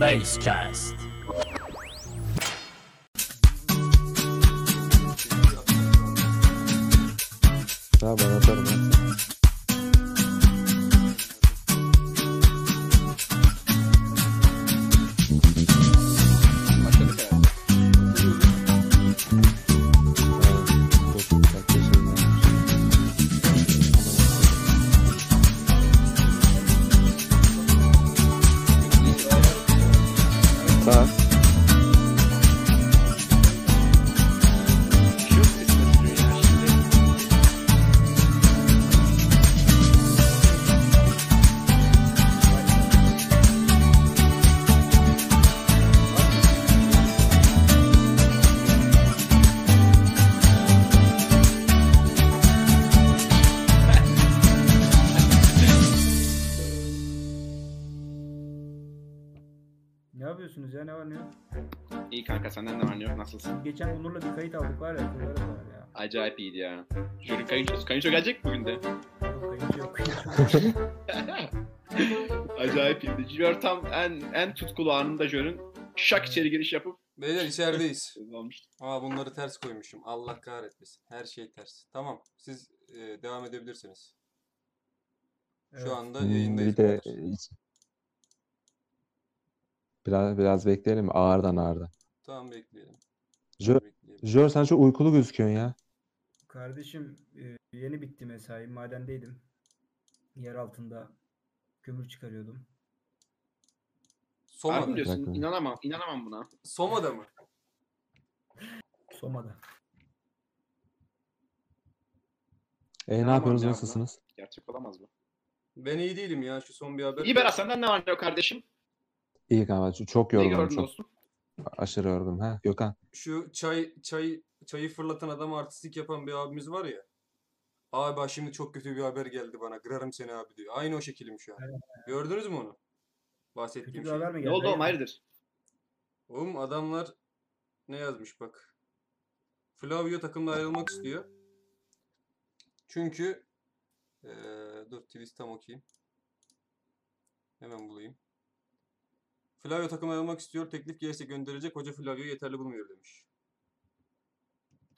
Basecast. Ha ben atarım. Kanka senden ne var yok nasılsın? Geçen Onur'la bir kayıt aldık var ya. Var ya. Acayip iyiydi ya. Jüri kayınçosu. Kayınço gelecek mi bugün de? Yok kayıt yok. Acayip iyiydi. Jüri tam en en tutkulu anında Jüri'nin şak içeri giriş yapıp Beyler içerideyiz. Aa bunları ters koymuşum. Allah kahretmesin. Her şey ters. Tamam. Siz e, devam edebilirsiniz. Şu Evet. anda hmm, yayındayız. bir de biraz biraz bekleyelim? Ağırdan ağırdan. Tamam bekleyelim. Bekleyelim. Jör sen çok uykulu gözüküyorsun ya. Kardeşim e, yeni bitti mesai. Madendeydim. Yer altında kömür çıkarıyordum. Soma'da. Harbi diyorsun? Bırakma. İnanamam. İnanamam buna. Soma'da mı? Soma'da. E ne yapıyorsunuz? ya, Nasılsınız? Gerçek olamaz bu. Ben iyi değilim ya. Şu son bir haber. İyi Berat senden ne var ne yok kardeşim? İyi kanka. Çok Ne yorgunum. gördün Çok dostum? Aşırı yorgunum. Ha Gökhan. Şu çay çay çayı fırlatan adam artistlik yapan bir abimiz var ya. Abi bak şimdi çok kötü bir haber geldi bana. Kırarım seni abi diyor. Aynı o şekilim şu an. Gördünüz mü onu? Bahsettiğim Kötü bir şey. haber mi Ne geldi? oldu oğlum hayırdır? Oğlum adamlar ne yazmış bak. Flavio takımda ayrılmak istiyor. Çünkü eee dur twist tam okuyayım. Hemen bulayım. Flavio takımda ayrılmak istiyor. Teklif gelirse gönderecek. Hoca Flavio'yu yeterli bulmuyor demiş.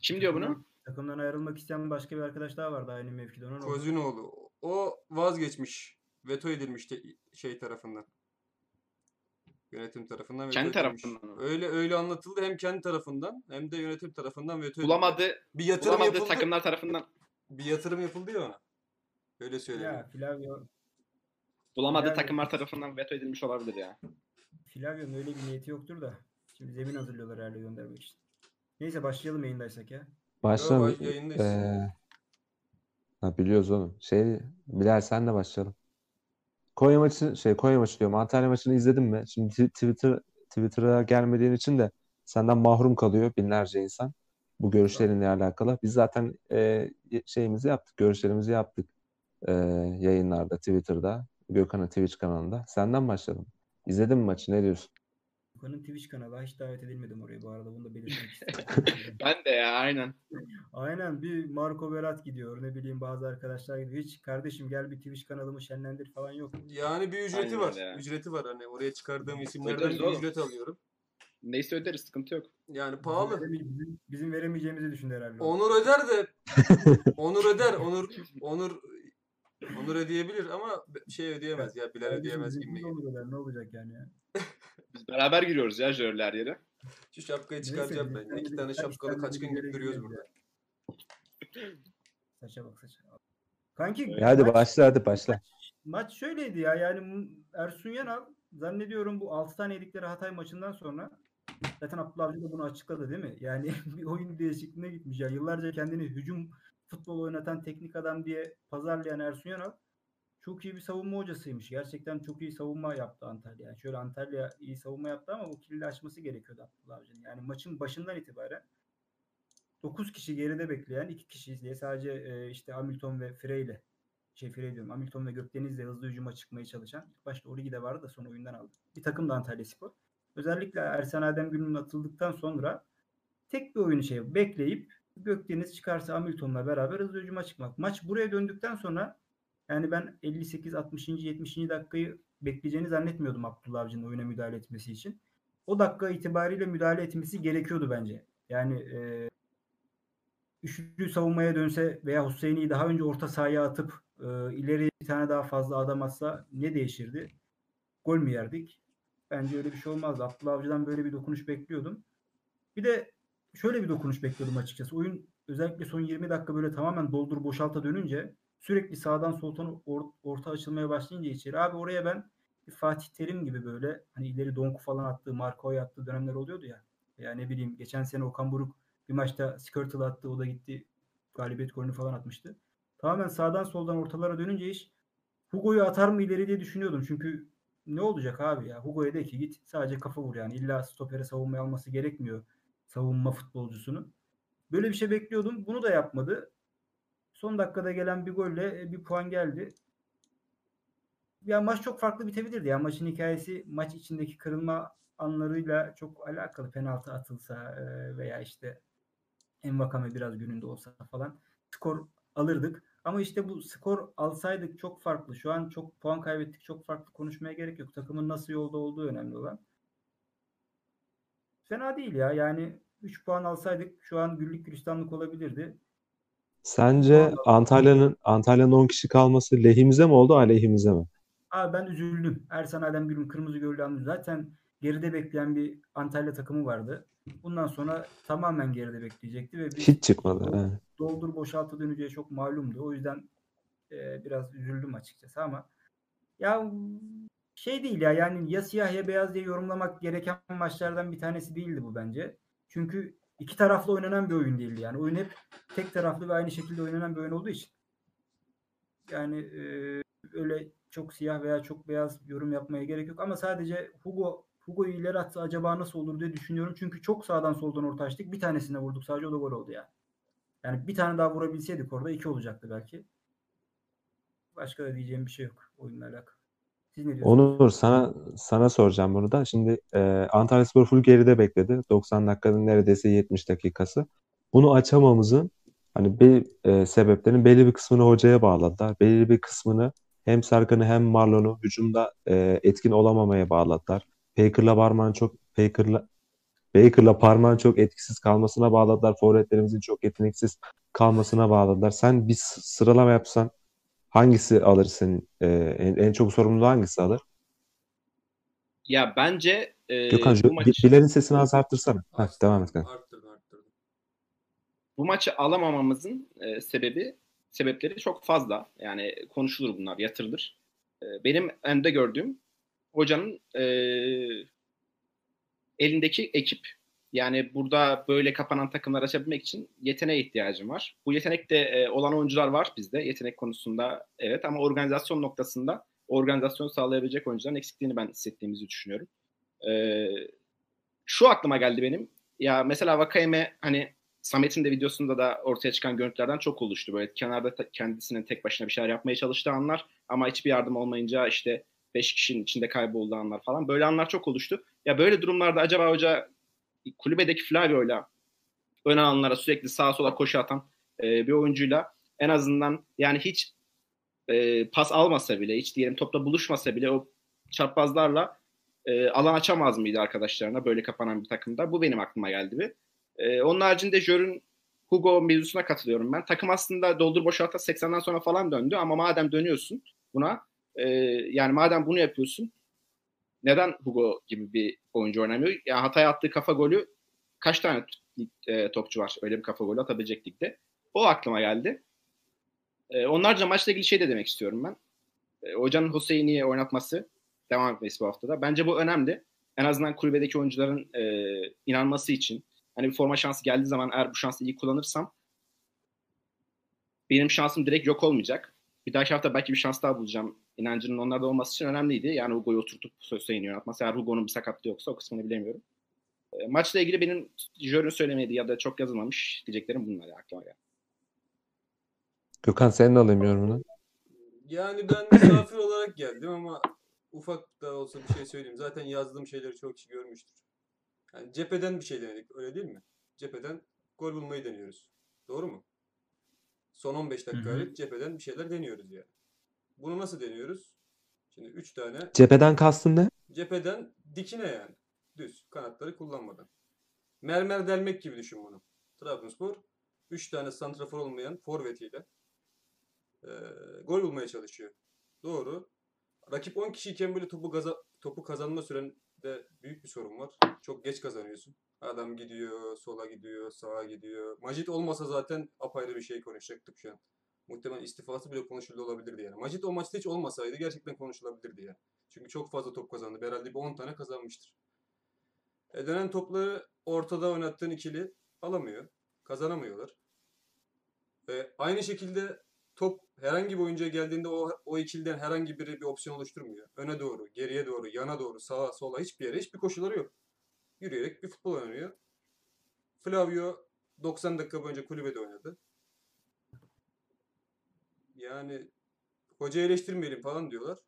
Kim diyor bunu? Takımdan ayrılmak isteyen başka bir arkadaş daha vardı aynı mevkide. Onun. Kozinoğlu. O vazgeçmiş. Veto edilmiş te- şey tarafından. Yönetim tarafından veto Kendi edilmiş. tarafından mı? Öyle öyle anlatıldı hem kendi tarafından hem de yönetim tarafından veto edilmiş. Bulamadı. Bir yatırım Bulamadı yapıldı. takımlar tarafından. Bir yatırım yapıldı ya ona. Öyle Ya söyleyeyim. Flavio, Bulamadı Yani- takımlar tarafından veto edilmiş olabilir ya. Flavio'nun öyle bir niyeti yoktur da. Şimdi zemin hazırlıyorlar herhalde göndermek için. Neyse başlayalım yayındaysak ya. Başlayalım. baş- yayındayız. Ee, ha, biliyoruz oğlum. Şey, Bilal sen de başlayalım. Konya maçı, şey Konya maçı diyorum. Antalya maçını izledin mi? Şimdi Twitter Twitter'a gelmediğin için de senden mahrum kalıyor binlerce insan. Bu görüşlerinle alakalı. Biz zaten e, şeyimizi yaptık, görüşlerimizi yaptık e, yayınlarda, Twitter'da, Gökhan'ın Twitch kanalında. Senden başlayalım. İzledin mi maçı? Ne diyorsun? Okan'ın Twitch kanalı hiç davet edilmedim oraya bu arada. Bunu da belirtmek istedim. Ben de ya aynen. Aynen bir Marco Berat gidiyor. Ne bileyim bazı arkadaşlar gidiyor. Hiç kardeşim gel bir Twitch kanalımı şenlendir falan yok. Yani bir ücreti Aynen var. ya. Ücreti var hani oraya çıkardığım isimlerden bir oğlum. ücret alıyorum. Neyse öderiz sıkıntı yok. Yani pahalı. bizim, bizim veremeyeceğimizi düşündü herhalde. Onur öder de Onur öder. Onur Onur Onur ödeyebilir ama şey ödeyemez ya Bilal ödeyemez gibi. ne olur öder, Ne olacak yani ya? Biz beraber giriyoruz ya jörler yere. Şu şapkayı çıkaracağım ben. İki tane şapkalı tane kaç gün bir yere götürüyoruz gidiyoruz burada. Saça bak saça. Kanki E hadi maç- başla hadi başla. Maç şöyleydi ya yani Ersun Yanal zannediyorum bu 6 tane yedikleri Hatay maçından sonra zaten Abdullah Avcı da bunu açıkladı değil mi? Yani bir oyun değişikliğine gitmiş ya. Yıllarca kendini hücum futbol oynatan teknik adam diye pazarlayan Ersun Yanal çok iyi bir savunma hocasıymış. Gerçekten çok iyi savunma yaptı Antalya. Yani şöyle Antalya iyi savunma yaptı ama o kilidi açması gerekiyordu Abdullah Avcı'nın. Yani maçın başından itibaren 9 kişi geride bekleyen 2 kişi diye sadece e, işte Hamilton ve Frey ile şey Frey diyorum. Hamilton ve Gökdeniz'le hızlı hücuma çıkmaya çalışan. Başta Origi de vardı da sonra oyundan aldı. Bir takım da Antalya Spor. Özellikle Ersen Adem Gül'ün atıldıktan sonra tek bir oyunu şey bekleyip Gökdeniz çıkarsa Hamilton'la beraber hızlı hücuma çıkmak. Maç buraya döndükten sonra yani ben 58 60. 70. dakikayı bekleyeceğini zannetmiyordum Abdullah Avcı'nın oyuna müdahale etmesi için. O dakika itibariyle müdahale etmesi gerekiyordu bence. Yani e, üçlü savunmaya dönse veya Hüseyin'i daha önce orta sahaya atıp e, ileri bir tane daha fazla adam atsa ne değişirdi? Gol mü yerdik? Bence öyle bir şey olmazdı. Abdullah Avcı'dan böyle bir dokunuş bekliyordum. Bir de şöyle bir dokunuş bekliyordum açıkçası. Oyun özellikle son 20 dakika böyle tamamen doldur boşalta dönünce sürekli sağdan soltan or- orta açılmaya başlayınca içeri. Abi oraya ben bir Fatih Terim gibi böyle hani ileri donku falan attığı, Marco'ya attığı dönemler oluyordu ya. Ya ne bileyim geçen sene Okan Buruk bir maçta Skirtle attı. O da gitti galibiyet golünü falan atmıştı. Tamamen sağdan soldan ortalara dönünce iş Hugo'yu atar mı ileri diye düşünüyordum. Çünkü ne olacak abi ya? Hugo'ya de ki git sadece kafa vur yani. İlla stopere savunmaya alması gerekmiyor savunma futbolcusunu. Böyle bir şey bekliyordum. Bunu da yapmadı. Son dakikada gelen bir golle e, bir puan geldi. Ya maç çok farklı bitebilirdi. Ya maçın hikayesi maç içindeki kırılma anlarıyla çok alakalı. Penaltı atılsa e, veya işte Envakame biraz gününde olsa falan skor alırdık. Ama işte bu skor alsaydık çok farklı. Şu an çok puan kaybettik. Çok farklı konuşmaya gerek yok. Takımın nasıl yolda olduğu önemli olan. Fena değil ya. Yani 3 puan alsaydık şu an güllük gülistanlık olabilirdi. Sence Antalya'nın Antalya'nın 10 kişi kalması lehimize mi oldu, aleyhimize mi? Abi ben üzüldüm. Ersan Adem Gül'ün kırmızı gördüğü an zaten geride bekleyen bir Antalya takımı vardı. Bundan sonra tamamen geride bekleyecekti ve biz Hiç çıkmadı. Evet. doldur boşaltı döneceği çok malumdu. O yüzden e, biraz üzüldüm açıkçası ama ya şey değil ya yani ya siyah ya beyaz diye yorumlamak gereken maçlardan bir tanesi değildi bu bence. Çünkü iki taraflı oynanan bir oyun değildi yani. Oyun hep tek taraflı ve aynı şekilde oynanan bir oyun olduğu için. Yani e, öyle çok siyah veya çok beyaz yorum yapmaya gerek yok ama sadece Hugo Hugo'yu ileri atsa acaba nasıl olur diye düşünüyorum. Çünkü çok sağdan soldan orta açtık. Bir tanesine vurduk sadece o da gol oldu yani. Yani bir tane daha vurabilseydik orada iki olacaktı belki. Başka da diyeceğim bir şey yok oyunla alakalı. Siz ne diyorsunuz? Onur sana sana soracağım bunu da. Şimdi e, Antalyaspor full geride bekledi. 90 dakikanın neredeyse 70 dakikası. Bunu açamamızın hani bir e, sebeplerin belli bir kısmını hocaya bağladılar. Belli bir kısmını hem Serkan'ı hem Marlon'u hücumda e, etkin olamamaya bağladılar. Baker'la Barman'ın çok Baker'la Baker'la Parmağın çok etkisiz kalmasına bağladılar. Forvetlerimizin çok yeteneksiz kalmasına bağladılar. Sen bir sıralama yapsan hangisi alır senin? e, en, en çok sorumluluğu hangisi alır? Ya bence e, Gökhan bu şu maç Bi- Bilal'in sesini az arttırsana. Heh, devam et. Arttırdım arttırdım. bu maçı alamamamızın e, sebebi sebepleri çok fazla. Yani konuşulur bunlar, yatırılır. E, benim önde gördüğüm hocanın e, elindeki ekip. Yani burada böyle kapanan takımlar açabilmek için yeteneğe ihtiyacım var. Bu yetenekte e, olan oyuncular var bizde. Yetenek konusunda evet ama organizasyon noktasında organizasyonu sağlayabilecek oyuncuların eksikliğini ben hissettiğimizi düşünüyorum. E, şu aklıma geldi benim. Ya mesela Vakayeme hani Samet'in de videosunda da ortaya çıkan görüntülerden çok oluştu. Böyle kenarda ta- kendisinin tek başına bir şeyler yapmaya çalıştığı anlar ama hiçbir yardım olmayınca işte 5 kişinin içinde kaybolduğu anlar falan. Böyle anlar çok oluştu. Ya böyle durumlarda acaba hoca kulübedeki Flavio'yla ön alanlara sürekli sağa sola koşu atan e, bir oyuncuyla en azından yani hiç e, pas almasa bile, hiç diyelim topla buluşmasa bile o çarpazlarla e, alan açamaz mıydı arkadaşlarına böyle kapanan bir takımda? Bu benim aklıma geldi bir. E, onun haricinde Jör'ün Hugo mevzusuna katılıyorum ben. Takım aslında doldur boşalta 80'den sonra falan döndü ama madem dönüyorsun buna e, yani madem bunu yapıyorsun neden Hugo gibi bir oyuncu oynamıyor? Yani Hatay'a attığı kafa golü kaç tane e, topçu var öyle bir kafa golü atabilecek ligde? O aklıma geldi. E, onlarca maçla ilgili şey de demek istiyorum ben. E, hocanın Hüseyin'i oynatması devam etmesi bu haftada. Bence bu önemli. En azından kulübedeki oyuncuların e, inanması için. Hani bir forma şansı geldiği zaman eğer bu şansı iyi kullanırsam benim şansım direkt yok olmayacak. Bir dahaki hafta belki bir şans daha bulacağım. İnancının onlarda olması için önemliydi. Yani Hugo'yu oturtup Hüseyin'i yönetmesi. Eğer Hugo'nun bir sakatlığı yoksa o kısmını bilemiyorum. E, maçla ilgili benim Jör'ün söylemediği ya da çok yazılmamış diyeceklerim bunlar ya aklıma geldi. Gökhan senin alayım yorumunu. Yani ben misafir olarak geldim ama ufak da olsa bir şey söyleyeyim. Zaten yazdığım şeyleri çok kişi görmüştür. Yani cepheden bir şey denedik öyle değil mi? Cepheden gol bulmayı deniyoruz. Doğru mu? Son 15 dakika Hı hı. hariç cepheden bir şeyler deniyoruz yani. Bunu nasıl deniyoruz? Şimdi 3 tane Cepheden kastın ne? cepheden dikine yani. Düz. Kanatları kullanmadan. Mermer delmek gibi düşün bunu. Trabzonspor 3 tane santrafor olmayan forvetiyle e, gol bulmaya çalışıyor. Doğru. Rakip 10 kişiyken böyle topu gaza, topu kazanma sürende büyük bir sorun var. Çok geç kazanıyorsun. Adam gidiyor, sola gidiyor, sağa gidiyor. Majit olmasa zaten apayrı bir şey konuşacaktık şu an. Muhtemelen istifası bile konuşuldu olabilirdi yani. Majit o maçta hiç olmasaydı gerçekten konuşulabilirdi yani. Çünkü çok fazla top kazandı. Herhalde bir 10 tane kazanmıştır. E dönen topları ortada oynattığın ikili alamıyor. Kazanamıyorlar. E, aynı şekilde top herhangi bir oyuncuya geldiğinde o, o ikiliden herhangi biri bir opsiyon oluşturmuyor. Öne doğru, geriye doğru, yana doğru, sağa, sola hiçbir yere hiçbir koşulları yok. Yürüyerek bir futbol oynuyor. Flavio 90 dakika boyunca kulübede oynadı. Yani hoca eleştirmeyelim falan diyorlar.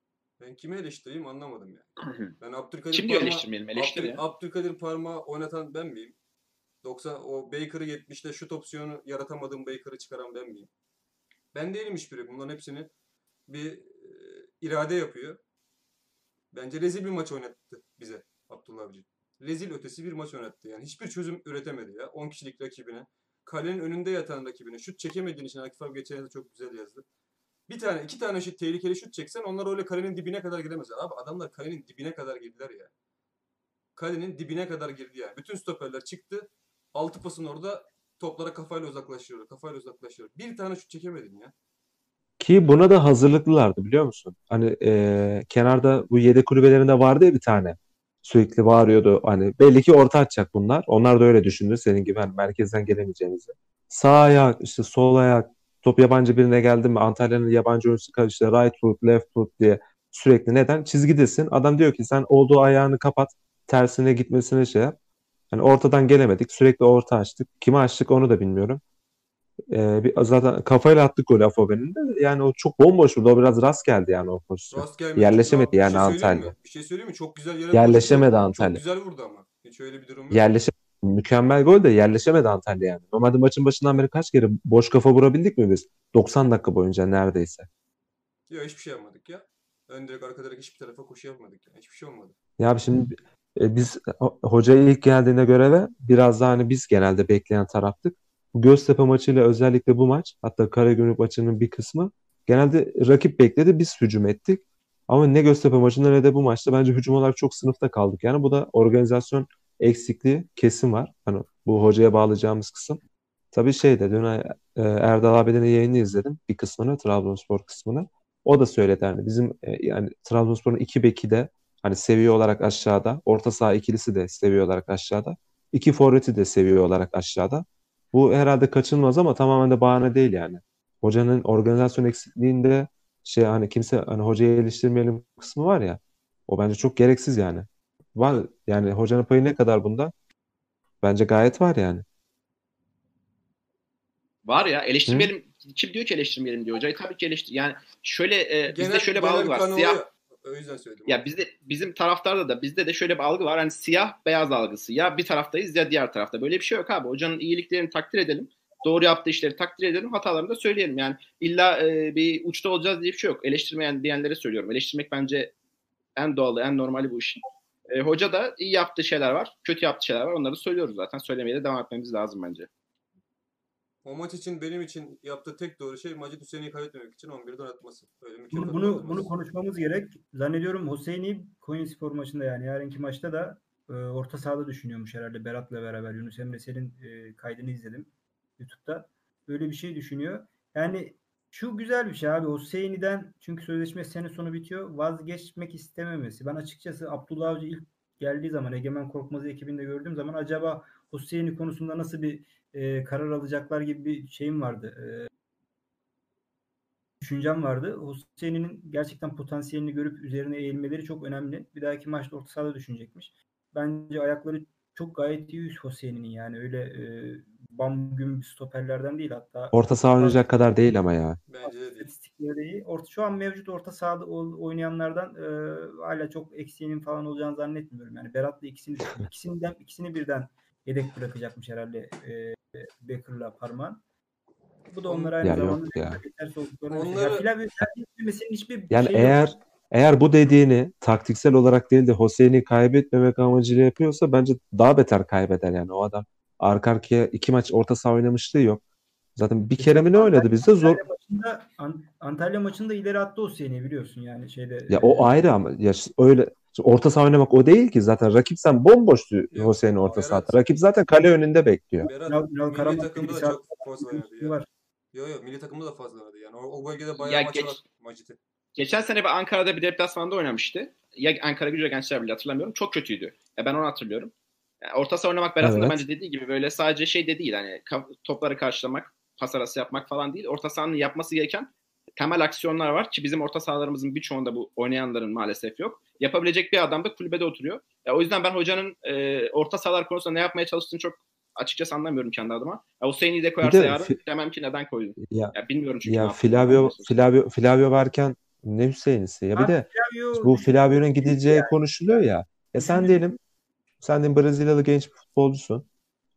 Ben kimi eleştireyim anlamadım yani. Ben Abdülkadir Kim diyor Parma- eleştirmeyelim? Eleştir Abdül-. Abdülkadir Parmağı oynatan ben miyim? 90 o Baker'ı 70'te şut opsiyonu yaratamadığım Baker'ı çıkaran ben miyim? Ben değilim hiçbiri. Bunların hepsini bir e, irade yapıyor. Bence rezil bir maç oynattı bize Abdullah Avcı. Rezil ötesi bir maç oynattı. Yani hiçbir çözüm üretemedi ya. 10 kişilik rakibine. Kalenin önünde yatan rakibine. Şut çekemediğin için Akif abi geçen yıl çok güzel yazdı. Bir tane, iki tane şut, tehlikeli şut çeksen onlar öyle kalenin dibine kadar gidemezler. Abi adamlar kalenin dibine kadar girdiler ya. Kalenin dibine kadar girdi yani. Bütün stoperler çıktı. Altı pasın orada toplara kafayla uzaklaşıyor. Kafayla uzaklaşıyor. Bir tane şut çekemedin ya. Ki buna da hazırlıklılardı biliyor musun? Hani e, kenarda bu yedek kulübelerinde vardı ya bir tane. Sürekli bağırıyordu. Hani belli ki orta atacak bunlar. Onlar da öyle düşündü senin gibi hani merkezden gelemeyeceğimizi. Sağ ayak, işte sol ayak, top yabancı birine geldi mi Antalya'nın yabancı oyuncusu kadar işte right foot, left foot diye sürekli neden? Çizgidesin. Adam diyor ki sen olduğu ayağını kapat, tersine gitmesine şey yap. Hani ortadan gelemedik. Sürekli orta açtık. Kimi açtık onu da bilmiyorum. Ee, bir, zaten kafayla attık golü Afobe'nin de. Yani o çok bomboş vurdu. O biraz rast geldi yani o pozisyon. Rast gelmedi. Yerleşemedi yani şey Antalya. mi? Bir şey söyleyeyim mi? Çok güzel yere Yerleşemedi vurdu. Antalya. Çok güzel vurdu ama. Hiç öyle bir durum yok. Yerleşe mükemmel gol de yerleşemedi Antalya yani. Normalde maçın başından beri kaç kere boş kafa vurabildik mi biz? 90 dakika boyunca neredeyse. Yok hiçbir şey yapmadık ya. Ön direkt arka direkt hiçbir tarafa koşu yapmadık ya. Hiçbir şey olmadı. Ya şimdi e, biz ho- hoca ilk geldiğinde göreve biraz daha hani biz genelde bekleyen taraftık. Bu Göztepe maçıyla özellikle bu maç hatta Karagümrük maçının bir kısmı genelde rakip bekledi biz hücum ettik. Ama ne Göztepe maçında ne de bu maçta bence hücum olarak çok sınıfta kaldık. Yani bu da organizasyon eksikliği kesin var. Hani bu hocaya bağlayacağımız kısım. Tabii şeyde dün e, Erdal abinin yayını izledim bir kısmını Trabzonspor kısmını. O da söyledi hani bizim e, yani Trabzonspor'un iki beki de Hani seviye olarak aşağıda. Orta saha ikilisi de seviye olarak aşağıda. İki forveti de seviye olarak aşağıda. Bu herhalde kaçınılmaz ama tamamen de bahane değil yani. Hocanın organizasyon eksikliğinde şey hani kimse hani hocayı eleştirmeyelim kısmı var ya. O bence çok gereksiz yani. Var yani hocanın payı ne kadar bunda? Bence gayet var yani. Var ya eleştirmeyelim. Kim diyor ki eleştirmeyelim diyor. Hocayı tabii ki eleştir. Yani şöyle e, bizde şöyle algı var. Siyah oluyor. O yüzden söyledim. ya bizde bizim taraftarda da bizde de şöyle bir algı var. Hani siyah beyaz algısı. Ya bir taraftayız ya diğer tarafta. Böyle bir şey yok abi. Hocanın iyiliklerini takdir edelim. Doğru yaptığı işleri takdir edelim. Hatalarını da söyleyelim. Yani illa e, bir uçta olacağız diye bir şey yok. Eleştirmeyen diyenlere söylüyorum. Eleştirmek bence en doğalı, en normali bu işin. E, hoca da iyi yaptığı şeyler var. Kötü yaptığı şeyler var. Onları söylüyoruz zaten. Söylemeye de devam etmemiz lazım bence. O maç için benim için yaptığı tek doğru şey Macit Hüseyin'i kaybetmemek için 11'den atması. Öyle mükemmel Bunu, bunu, bunu konuşmamız gerek. Zannediyorum Hüseyin'i Konyaspor maçında yani yarınki maçta da e, orta sahada düşünüyormuş herhalde Berat'la beraber. Yunus Emre Sel'in e, kaydını izledim YouTube'da. Böyle bir şey düşünüyor. Yani şu güzel bir şey abi. Hüseyin'den çünkü sözleşme sene sonu bitiyor. Vazgeçmek istememesi. Ben açıkçası Abdullah Avcı ilk geldiği zaman Egemen Korkmaz'ı ekibinde gördüğüm zaman acaba Hüseyin'i konusunda nasıl bir e, karar alacaklar gibi bir şeyim vardı. E, düşüncem vardı. Hüseyin'in gerçekten potansiyelini görüp üzerine eğilmeleri çok önemli. Bir dahaki maçta orta sahada düşünecekmiş. Bence ayakları çok gayet iyi Hüseyin'in yani öyle e, bam güm stoperlerden değil hatta Orta saha oynayacak kadar değil ama ya. Bence de değil. iyi. Orta, şu an mevcut orta sahada oynayanlardan e, hala çok eksiğinin falan olacağını zannetmiyorum. Yani Berat'la ikisini ikisinden ikisini birden yedek bırakacakmış herhalde e, Becker'la Parman. Bu da onlara aynı Ya yok zamanda ya. yetersiz olduklarını Onları-. Ya tercih etmemesinin hiçbir Yani şeyi yok. eğer Eğer bu dediğini taktiksel olarak değil de Hüseyin'i kaybetmemek amacıyla yapıyorsa bence daha beter kaybeder yani o adam. Arka arkaya iki maç orta saha oynamışlığı yok. Zaten bir kere mi ne oynadı bizde zor. Antalya maçında, An- Antalya maçında ileri attı o seni biliyorsun yani şeyde. Ya o ayrı ama ya ş- öyle orta saha oynamak o değil ki zaten rakip sen bomboştu Yok, Hüseyin orta Berat- sahada. Rakip zaten kale önünde bekliyor. Berat Ünal milli Karaman takımda da çok fazla oynadı ya. var. Yo yo milli takımda da fazla oynadı yani. O, o bölgede bayağı Ya geç- var Macit'in. Geçen sene bir Ankara'da bir deplasmanda oynamıştı. Ya Ankara Gücü Gençler Birliği hatırlamıyorum. Çok kötüydü. Ya ben onu hatırlıyorum. Yani orta saha oynamak Berat'ın da Evet. bence dediği gibi böyle sadece şey de değil. Hani topları karşılamak, pas arası yapmak falan değil. Orta sahanın yapması gereken temel aksiyonlar var ki bizim orta sahalarımızın birçoğunda bu oynayanların maalesef yok. Yapabilecek bir adam da kulübede oturuyor. Ya o yüzden ben hocanın e, orta sahalar konusunda ne yapmaya çalıştığını çok açıkçası anlamıyorum kendi adıma. Ya Hüseyin'i de koyarsa de yarın fi- demem ki neden koydun. Ya Ya bilmiyorum çünkü. ya. Flavio Flavio Flavio varken ne Hüseyin'si ya bir de Flavio- bu Flavio'nun gideceği konuşuluyor ya. Ya sen diyelim sen de Brezilyalı genç bir futbolcusun.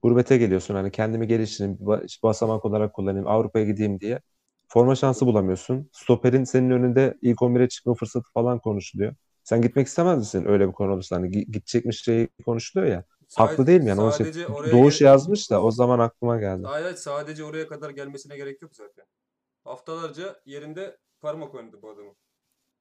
Gurbete geliyorsun hani kendimi geliştireyim, basamak olarak kullanayım, Avrupa'ya gideyim diye. Forma şansı bulamıyorsun. Stoper'in senin önünde ilk 11'e çıkma fırsatı falan konuşuluyor. Sen gitmek istemez misin öyle bir konu olursa? Hani gi- gidecekmiş şey konuşuluyor ya. Haklı değil mi yani? Şey, sadece oraya Doğuş gel- yazmış da o zaman aklıma geldi. Hayır sadece oraya kadar gelmesine gerek yok zaten. Haftalarca yerinde parmak oynadı bu adamın.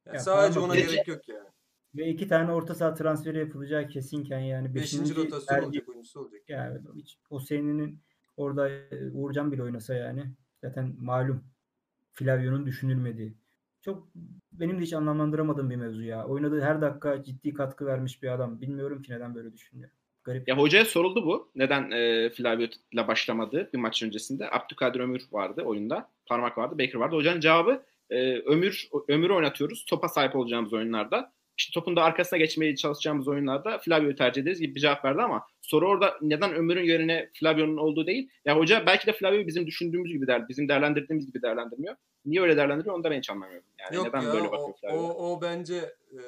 Yani Ya sadece ona gerek yok yani. Ve iki tane orta saha transferi yapılacağı kesinken yani. Beşinci beşinci rotasyon tercih- olacak oyuncusu olacak. Yani hiç o senin orada e, Uğurcan bile oynasa yani zaten malum Flavio'nun düşünülmediği. Çok benim de hiç anlamlandıramadığım bir mevzu ya. Oynadığı her dakika ciddi katkı vermiş bir adam. Bilmiyorum ki neden böyle düşünüyor. Garip. Ya hocaya soruldu bu. Neden e, Flavio ile başlamadı bir maç öncesinde? Abdülkadir Ömür vardı oyunda. Parmak vardı, Baker vardı. Hocanın cevabı e, Ömür Ömür'ü oynatıyoruz. Topa sahip olacağımız oyunlarda. İşte topun da arkasına geçmeye çalışacağımız oyunlarda Flavio'yu tercih ederiz gibi bir cevap verdi ama soru orada neden Ömür'ün yerine Flavio'nun olduğu değil. Ya hoca belki de Flavio'yu bizim düşündüğümüz gibi der, bizim değerlendirdiğimiz gibi değerlendirmiyor. Niye öyle değerlendiriyor onu da ben hiç anlamıyorum. Yani Yok neden ya böyle bakıyor Flavio? o, o bence e,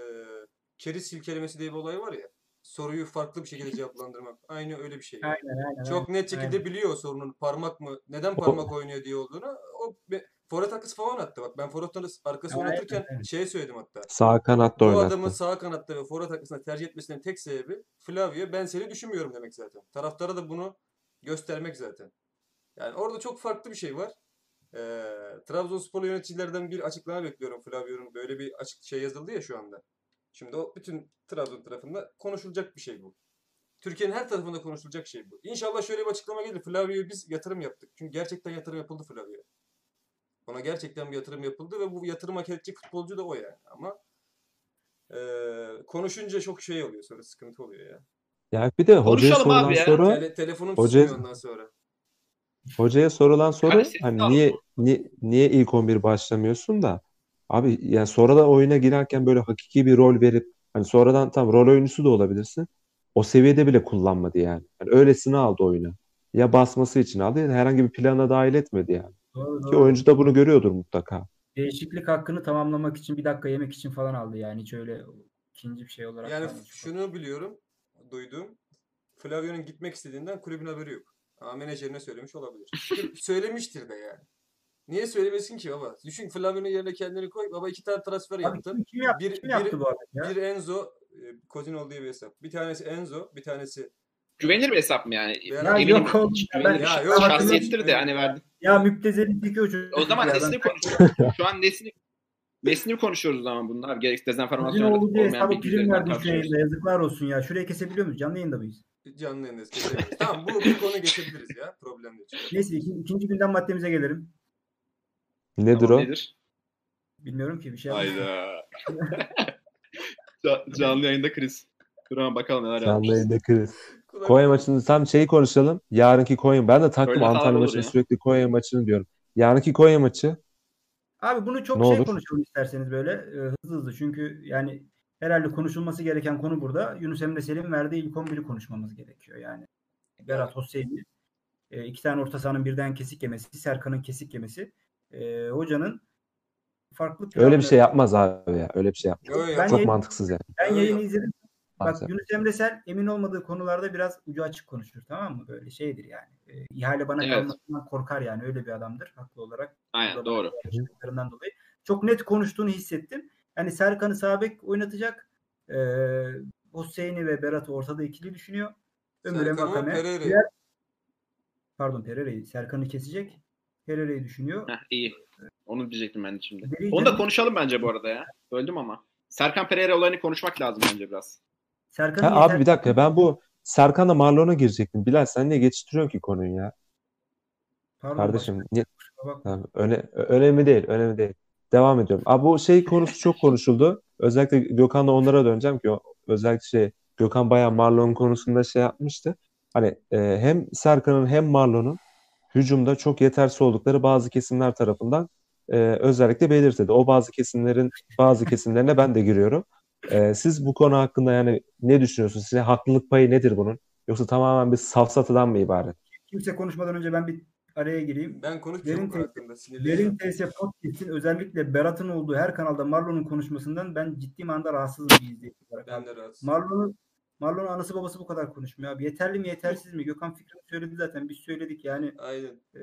keriz silkelemesi diye bir olay var ya. Soruyu farklı bir şekilde cevaplandırmak. Aynı öyle bir şey. Aynen aynen. Çok net şekilde aynen. biliyor sorunun parmak mı, neden parmak oynuyor diye olduğunu. O be, forvet arkası falan attı bak. Ben forvet arkası Aynen, oynatırken aynen. şey söyledim hatta. Sağ kanatta Bu oynattı. adamın sağ kanatta ve forvet arkasına tercih etmesinin tek sebebi Flavio ben seni düşünmüyorum demek zaten. Taraftara da bunu göstermek zaten. Yani orada çok farklı bir şey var. Ee, Trabzonspor yöneticilerden bir açıklama bekliyorum Flavio'nun. Böyle bir açık şey yazıldı ya şu anda. Şimdi o bütün Trabzon tarafında konuşulacak bir şey bu. Türkiye'nin her tarafında konuşulacak şey bu. İnşallah şöyle bir açıklama gelir. Flavio'ya biz yatırım yaptık. Çünkü gerçekten yatırım yapıldı Flavio'ya. Ona gerçekten bir yatırım yapıldı ve bu yatırım hak edecek futbolcu da o yani. Ama eee, konuşunca çok şey oluyor sonra sıkıntı oluyor ya. Ya bir de hocaya Konuşalım abi sorulan ya. soru Tele, telefonum Hoca- susmuyor ondan sonra. Hocaya sorulan soru Hani hani niye, niye niye ilk 11 başlamıyorsun da abi yani sonradan oyuna girerken böyle hakiki bir rol verip hani sonradan tam rol oyuncusu da olabilirsin. O seviyede bile kullanmadı yani. Yani öylesine aldı oyunu. Ya basması için aldı ya da herhangi bir plana dahil etmedi yani. Doğru, Ki doğru. oyuncu da bunu görüyordur mutlaka. Değişiklik hakkını tamamlamak için bir dakika yemek için falan aldı yani. Hiç öyle ikinci bir şey olarak Yani şunu biliyorum, duydum. Flavio'nun gitmek istediğinden kulübün haberi yok. Ama menajerine söylemiş olabilir. Söylemiştir de yani. Niye söylemesin ki baba? Düşün Flavio'nun yerine kendini koy. Baba iki tane transfer Abi yaptın. kim, yaptı, Bir- kim bir- yaptı bu arada ya? Bir Enzo, e, Coutinho diye bir hesap. Bir tanesi Enzo, bir tanesi Güvenilir bir hesap mı yani? Ya Eminim yok oğlum ben- bir Ya şey. yok, Şahsiyettir de hani verdi. Ya müptezeli tiki o çocuk. O zaman nesini konuşuyoruz. Şu an nesini nesini konuşuyoruz o zaman bunlar. Gereksiz dezenformasyon olmayan hesabı bilgi prim verdi yayında. Yazıklar olsun ya. Şurayı kesebiliyor muyuz? Canlı yayında mıyız? canlı yayında kesemeyiz. tamam bu, bu konu geçebiliriz ya. Problem değil. Neyse iki- ikinci günden maddemize gelelim. Nedir Tamam, o? Nedir? Bilmiyorum ki bir şey. Hayda. Ca- Canlı yayında kriz. Dur ama bakalım neler Canlı yapmış. yayında kriz. Kulak- Konya maçını tam şeyi konuşalım. Yarınki Konya. Ben de taktım Öyle Antalya maçını sürekli Konya maçını diyorum. Yarınki Konya maçı Abi bunu çok Ne şey olur? konuşalım isterseniz böyle e, hızlı hızlı. Çünkü yani herhalde konuşulması gereken konu burada. Yunus Emre Selim verdiği ilk 11'i konuşmamız gerekiyor yani. Berat Hosseini e, iki tane orta sahanın birden kesik yemesi, Serkan'ın kesik yemesi. E, hocanın farklı öyle bir planları- şey yapmaz abi ya. Öyle bir şey yapmaz. Yo, yo, Ben Çok yayın- mantıksız yani. Ben yayını izledim. Bak. Yunus Emre Sel emin olmadığı konularda biraz ucu açık konuşur tamam mı? Böyle şeydir yani. E, ihale bana Evet. kalmasından korkar yani öyle bir adamdır haklı olarak. Aynen doğru. dolayı. Çok net konuştuğunu hissettim. Yani Serkan'ı sağ bek oynatacak. Ee, Hüseyin'i ve Berat'ı ortada ikili düşünüyor. Ömür'e. Pereira'yı. Diğer- Pardon Pereira'yı. Serkan'ı kesecek. Pereira'yı düşünüyor. Heh, iyi. Onu diyecektim ben de şimdi. Onu da konuşalım bence bu arada ya. Böldüm ama. Serkan Pereira olayını konuşmak lazım bence biraz. Serkan'ın Ha, abi yeter- bir dakika ben bu Serkan'la Marlon'a girecektim. Bilal sen niye geçiştiriyorsun ki konuyu ya? Pardon, Kardeşim niye? Tamam, öne, önemli değil, önemli değil. Devam ediyorum. Abi bu şey konusu çok konuşuldu. Özellikle Gökhan'la onlara döneceğim ki o, özellikle şey Gökhan bayağı Marlon konusunda şey yapmıştı. Hani e, hem Serkan'ın hem Marlon'un hücumda çok yetersiz oldukları bazı kesimler tarafından e, özellikle belirtildi. O bazı kesimlerin bazı kesimlerine ben de giriyorum. E, siz bu konu hakkında yani ne düşünüyorsunuz? Size haklılık payı nedir bunun? Yoksa tamamen bir safsatadan mı ibaret? Kimse konuşmadan önce ben bir araya gireyim. Ben konuşacağım Derin hakkında. Sinirliyim. Derin TS Podcast'in özellikle Berat'ın olduğu her kanalda Marlon'un konuşmasından ben ciddi manada rahatsızım bir izleyici olarak. Ben de rahatsız. Marlon'un Marlon'un anası babası bu kadar konuşmuyor abi. Yeterli mi yetersiz mi? Gökhan fikrini söyledi zaten. Biz söyledik yani. Aynen. E,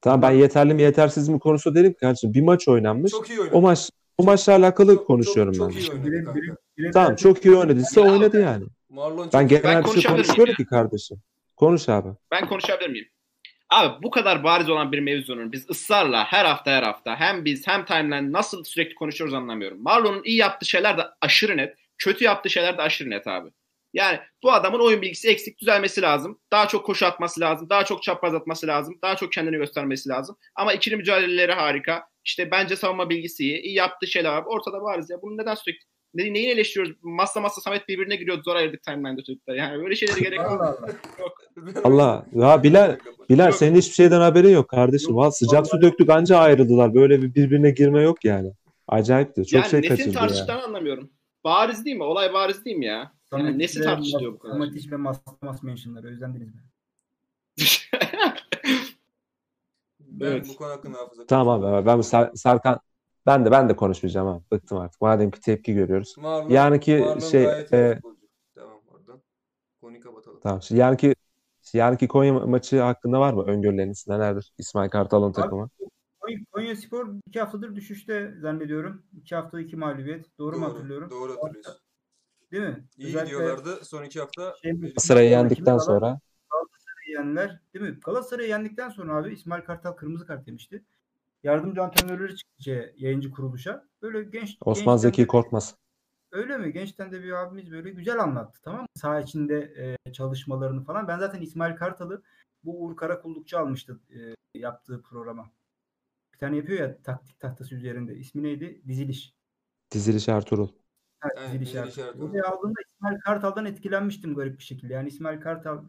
Tamam ben yeterli mi yetersiz mi konusu dedim ki kardeşim bir maç oynanmış. Çok iyi oynadı. O maç o maçla alakalı Çok- konuşuyorum çok, ben. Çok iyi oynadı kanka. bire- bire- Tamam çok iyi oynadıysa oynadı yani. Marlon Ben genel bir şey konuşmuyorum ya? ki kardeşim. Konuş abi. Ben konuşabilir miyim? Abi bu kadar bariz olan bir mevzunun biz ısrarla her hafta her hafta hem biz hem timeline nasıl sürekli konuşuyoruz anlamıyorum. Marlon'un iyi yaptığı şeyler de aşırı net. Kötü yaptığı şeyler de aşırı net abi. Yani bu adamın oyun bilgisi eksik düzelmesi lazım. Daha çok koşu atması lazım. Daha çok çapraz atması lazım. Daha çok kendini göstermesi lazım. Ama ikili mücadeleleri harika. İşte bence savunma bilgisi iyi. İyi yaptığı şeyler var. Ortada bariz ya. Bunu neden sürekli ne, neyi eleştiriyoruz? Masa masa Samet birbirine giriyordu. Zor ayırdık timeline'da çocuklar. Yani böyle şeylere gerek yok. Allah Allah. Allah. Ya Bilal, Bilal Yok. senin hiçbir şeyden haberin yok kardeşim. Yok, sıcak su döktük anca ayrıldılar. Böyle bir birbirine girme yok yani. Acayipti. Çok yani şey nesin kaçırdı ya. tartıştıklarını anlamıyorum. Bariz değil mi? Olay bariz değil mi ya? Yani nesi tartışılıyor bu kadar? Samet ve Masmas mentionları özlendiniz mi? Ben Evet. bu konu hakkında hafıza Tamam abi ben bu Ser- Serkan ben de ben de konuşmayacağım abi. Bıktım artık. Madem ki tepki görüyoruz. Marlon, Yarınki Marlon şey e. Tamam oradan. Konuyu kapatalım. tamam. Şimdi yarınki yarınki Konya maçı hakkında var mı öngörüleriniz? Nelerdir? İsmail Kartal'ın takımı. Konya, Konya Spor iki haftadır düşüşte zannediyorum. İki hafta iki mağlubiyet. Doğru, mu hatırlıyorum? Doğru hatırlıyorsun. Değil mi? İyi Özellikle gidiyorlardı. Son iki hafta şey- Galatasaray'ı yendikten sonra Galatasaray'ı yendiler. Değil mi? Galatasaray'ı yendikten sonra abi İsmail Kartal kırmızı kart demişti. Yardımcı antrenörleri çıktı yayıncı kuruluşa. Böyle genç Osman Zeki de- Korkmaz. Öyle mi? Gençten de bir abimiz böyle güzel anlattı tamam mı? Saha içinde e, çalışmalarını falan. Ben zaten İsmail Kartal'ı bu Uğur Karakullukçu almıştı e, yaptığı programa. Bir tane yapıyor ya taktik tahtası üzerinde. İsmi neydi? Diziliş. Diziliş Ertuğrul. Evet, Ertuğrul. Ertuğrul. Oraya aldığımda İsmail Kartal'dan etkilenmiştim garip bir şekilde. Yani İsmail Kartal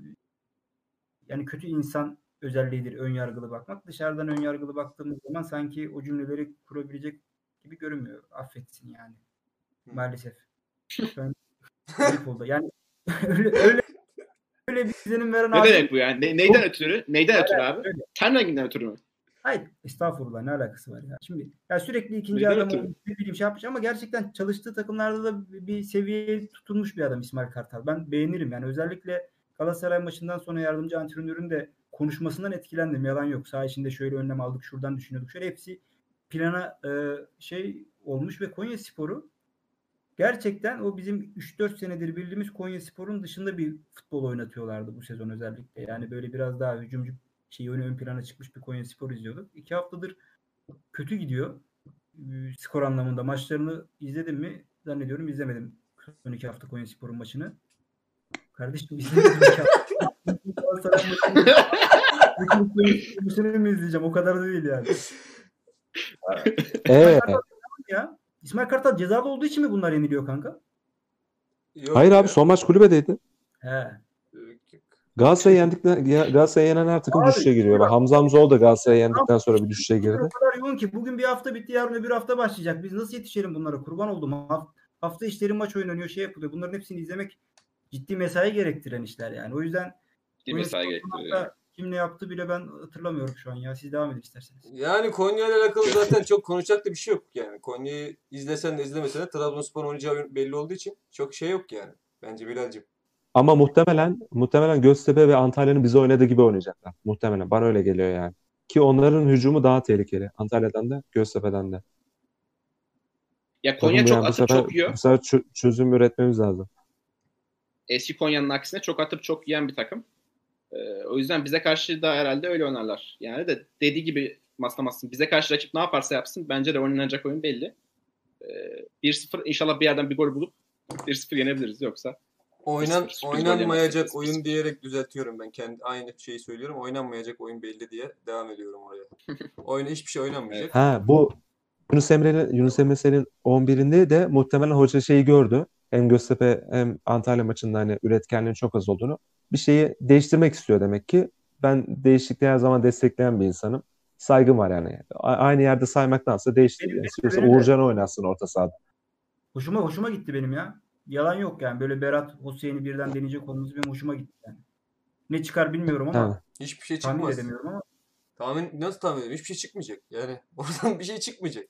yani kötü insan özelliğidir ön yargılı bakmak. Dışarıdan ön yargılı baktığımız zaman sanki o cümleleri kurabilecek gibi görünmüyor. Affetsin yani. Hı. Maalesef. Ben garip oldu. Yani öyle öyle öyle bir izlenim veren ne abi. demek bu yani? Ne- neyden ötürü? Neyden ötürü abi? öyle. Ten renginden ötürü mü? Hayır estağfurullah ne alakası var ya. Şimdi ya sürekli ikinci adam ne bileyim şey yapmış ama gerçekten çalıştığı takımlarda da bir seviyeye tutulmuş bir adam İsmail Kartal. Ben beğenirim yani özellikle Galatasaray maçından sonra yardımcı antrenörün de konuşmasından etkilendim. Yalan yok. Sağ içinde şöyle önlem aldık, şuradan düşünüyorduk. Şöyle hepsi plana e, şey olmuş ve Konya Sporu gerçekten o bizim 3-4 senedir bildiğimiz Konya Spor'un dışında bir futbol oynatıyorlardı bu sezon özellikle. Yani böyle biraz daha hücumcu şey ön, ön plana çıkmış bir Konya Spor izliyorduk. İki haftadır kötü gidiyor. Skor anlamında maçlarını izledim mi? Zannediyorum izlemedim. Son iki hafta Konya Spor'un maçını. Kardeşim izlemedim iki hafta. Spor maçını mı izleyeceğim? O kadar da değil yani. Ya. İsmail Kartal cezalı olduğu için mi bunlar yeniliyor kanka? Yok hayır ya. abi son maç kulübedeydi. He. Galatasaray'ı yendikten Galatasaray'ı yenen her takım Abi, düşüşe giriyor. Bak Hamza Hamzoğlu da Galatasaray'ı yendikten sonra bir düşüşe girdi. O kadar yoğun ki bugün bir hafta bitti yarın öbür hafta başlayacak. Biz nasıl yetişelim bunlara? Kurban oldum. Haf- Hafta işleri maç oynanıyor şey yapılıyor. Bunların hepsini izlemek ciddi mesai gerektiren işler yani. O yüzden Konya mesai gerektiriyor. hatta kim ne yaptı bile ben hatırlamıyorum şu an ya. Siz devam edin isterseniz. Yani Konya ile alakalı zaten çok konuşacak da bir şey yok yani. Konya'yı izlesen de izlemesen de Trabzonspor oynayacağı belli olduğu için çok şey yok yani. Bence Bilal'cim. Ama muhtemelen muhtemelen Göztepe ve Antalya'nın bize oynadığı gibi oynayacaklar. Muhtemelen. Bana öyle geliyor yani. Ki onların hücumu daha tehlikeli. Antalya'dan da Göztepe'den de. Ya Konya Takım çok yani atıp sefer, çok yiyor. bu sefer çö- çözüm üretmemiz lazım. Eski Konya'nın aksine çok atıp çok yiyen bir takım. Ee, o yüzden bize karşı da herhalde öyle oynarlar. Yani de dediği gibi maslamazsın. Bize karşı rakip ne yaparsa yapsın bence de oynanacak oyun belli. Ee, 1-0 inşallah bir yerden bir gol bulup 1-0 yenebiliriz yoksa. Oynan, Sürpriz oynanmayacak oyun diyerek düzeltiyorum ben. Kendi aynı şeyi söylüyorum. Oynanmayacak oyun belli diye devam ediyorum oraya. Oyun hiçbir şey oynanmayacak. Ha bu Yunus Emre'nin Yunus Emre'nin 11'inde de muhtemelen hoca şeyi gördü. Hem Göztepe hem Antalya maçında hani üretkenliğin çok az olduğunu. Bir şeyi değiştirmek istiyor demek ki. Ben değişikliği her zaman destekleyen bir insanım. Saygım var yani. A- aynı yerde saymaktansa değiştir. İstiyorsa. Uğurcan oynasın orta sahada. Hoşuma hoşuma gitti benim ya. Yalan yok yani. Böyle Berat Hüseyin'i birden deneyecek olması benim hoşuma gitti yani. Ne çıkar bilmiyorum ama Ha. Hiçbir şey tahmin çıkmaz. edemiyorum ama Tahmin nasıl tahmin edeyim? Hiçbir şey çıkmayacak. Yani oradan bir şey çıkmayacak.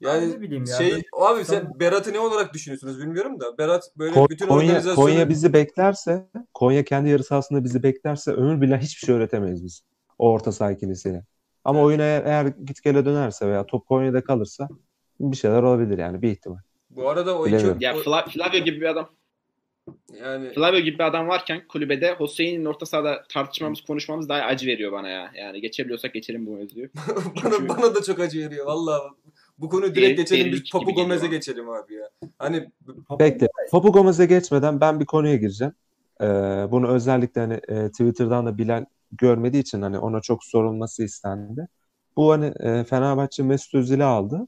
yani ne bileyim ya. şey abi sen Tamam. Berat'ı ne olarak düşünüyorsunuz bilmiyorum da Berat böyle Ko- bütün Konya, organizasyonu Konya bizi beklerse, Konya kendi yarı sahasında bizi beklerse ömür billah hiçbir şey öğretemeyiz biz. O orta saha ikilisine. Ama Evet. oyun eğer, eğer git gele dönerse veya top Konya'da kalırsa bir şeyler olabilir yani bir ihtimal. Bu arada o iki Bilemiyorum. Ya o- Fla- Flavio gibi bir adam yani Flavio gibi bir adam varken kulübede Hüseyin'in orta sahada tartışmamız, konuşmamız daha acı veriyor bana ya. Yani geçebiliyorsak geçelim bu mevzuyu. bana, bana da çok acı veriyor vallahi. Bu konuyu Deli- direkt geçelim delilik biz Papu Gomez'e geçelim abi ya. Hani Bekle. Papu Gomez'e geçmeden ben bir konuya gireceğim. Ee, bunu özellikle hani e, Twitter'dan da Bilal görmediği için hani ona çok sorulması istendi. Bu hani e, Fenerbahçe Mesut Özil'i aldı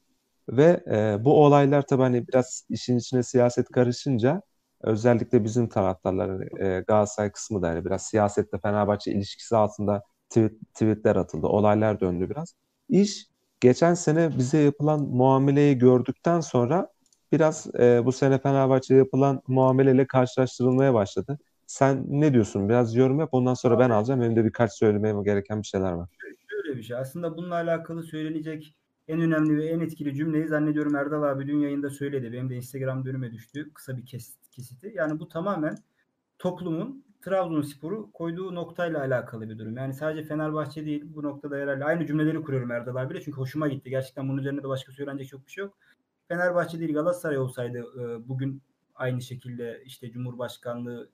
ve e, bu olaylar tabii hani biraz işin içine siyaset karışınca özellikle bizim taraftarlar e, Galatasaray kısmı da hani biraz siyasetle Fenerbahçe ilişkisi altında tweet, tweetler atıldı. Olaylar döndü biraz. İş geçen sene bize yapılan muameleyi gördükten sonra biraz e, bu sene Fenerbahçe'ye yapılan muameleyle karşılaştırılmaya başladı. Sen ne diyorsun? Biraz yorum yap. Ondan sonra ben alacağım. Benim de birkaç söylemem gereken bir şeyler var. Şöyle bir şey. Aslında bununla alakalı söylenecek en önemli ve en etkili cümleyi zannediyorum Erdal abi dün yayında söyledi. Benim de Instagram önüme düştü. Kısa bir kesit, kesiti. Yani bu tamamen toplumun Trabzonspor'u koyduğu noktayla alakalı bir durum. Yani sadece Fenerbahçe değil bu noktada herhalde aynı cümleleri kuruyorum Erdal abiyle çünkü hoşuma gitti. Gerçekten bunun üzerine de başka söylenecek çok bir şey yok. Fenerbahçe değil Galatasaray olsaydı e, bugün aynı şekilde işte Cumhurbaşkanlığı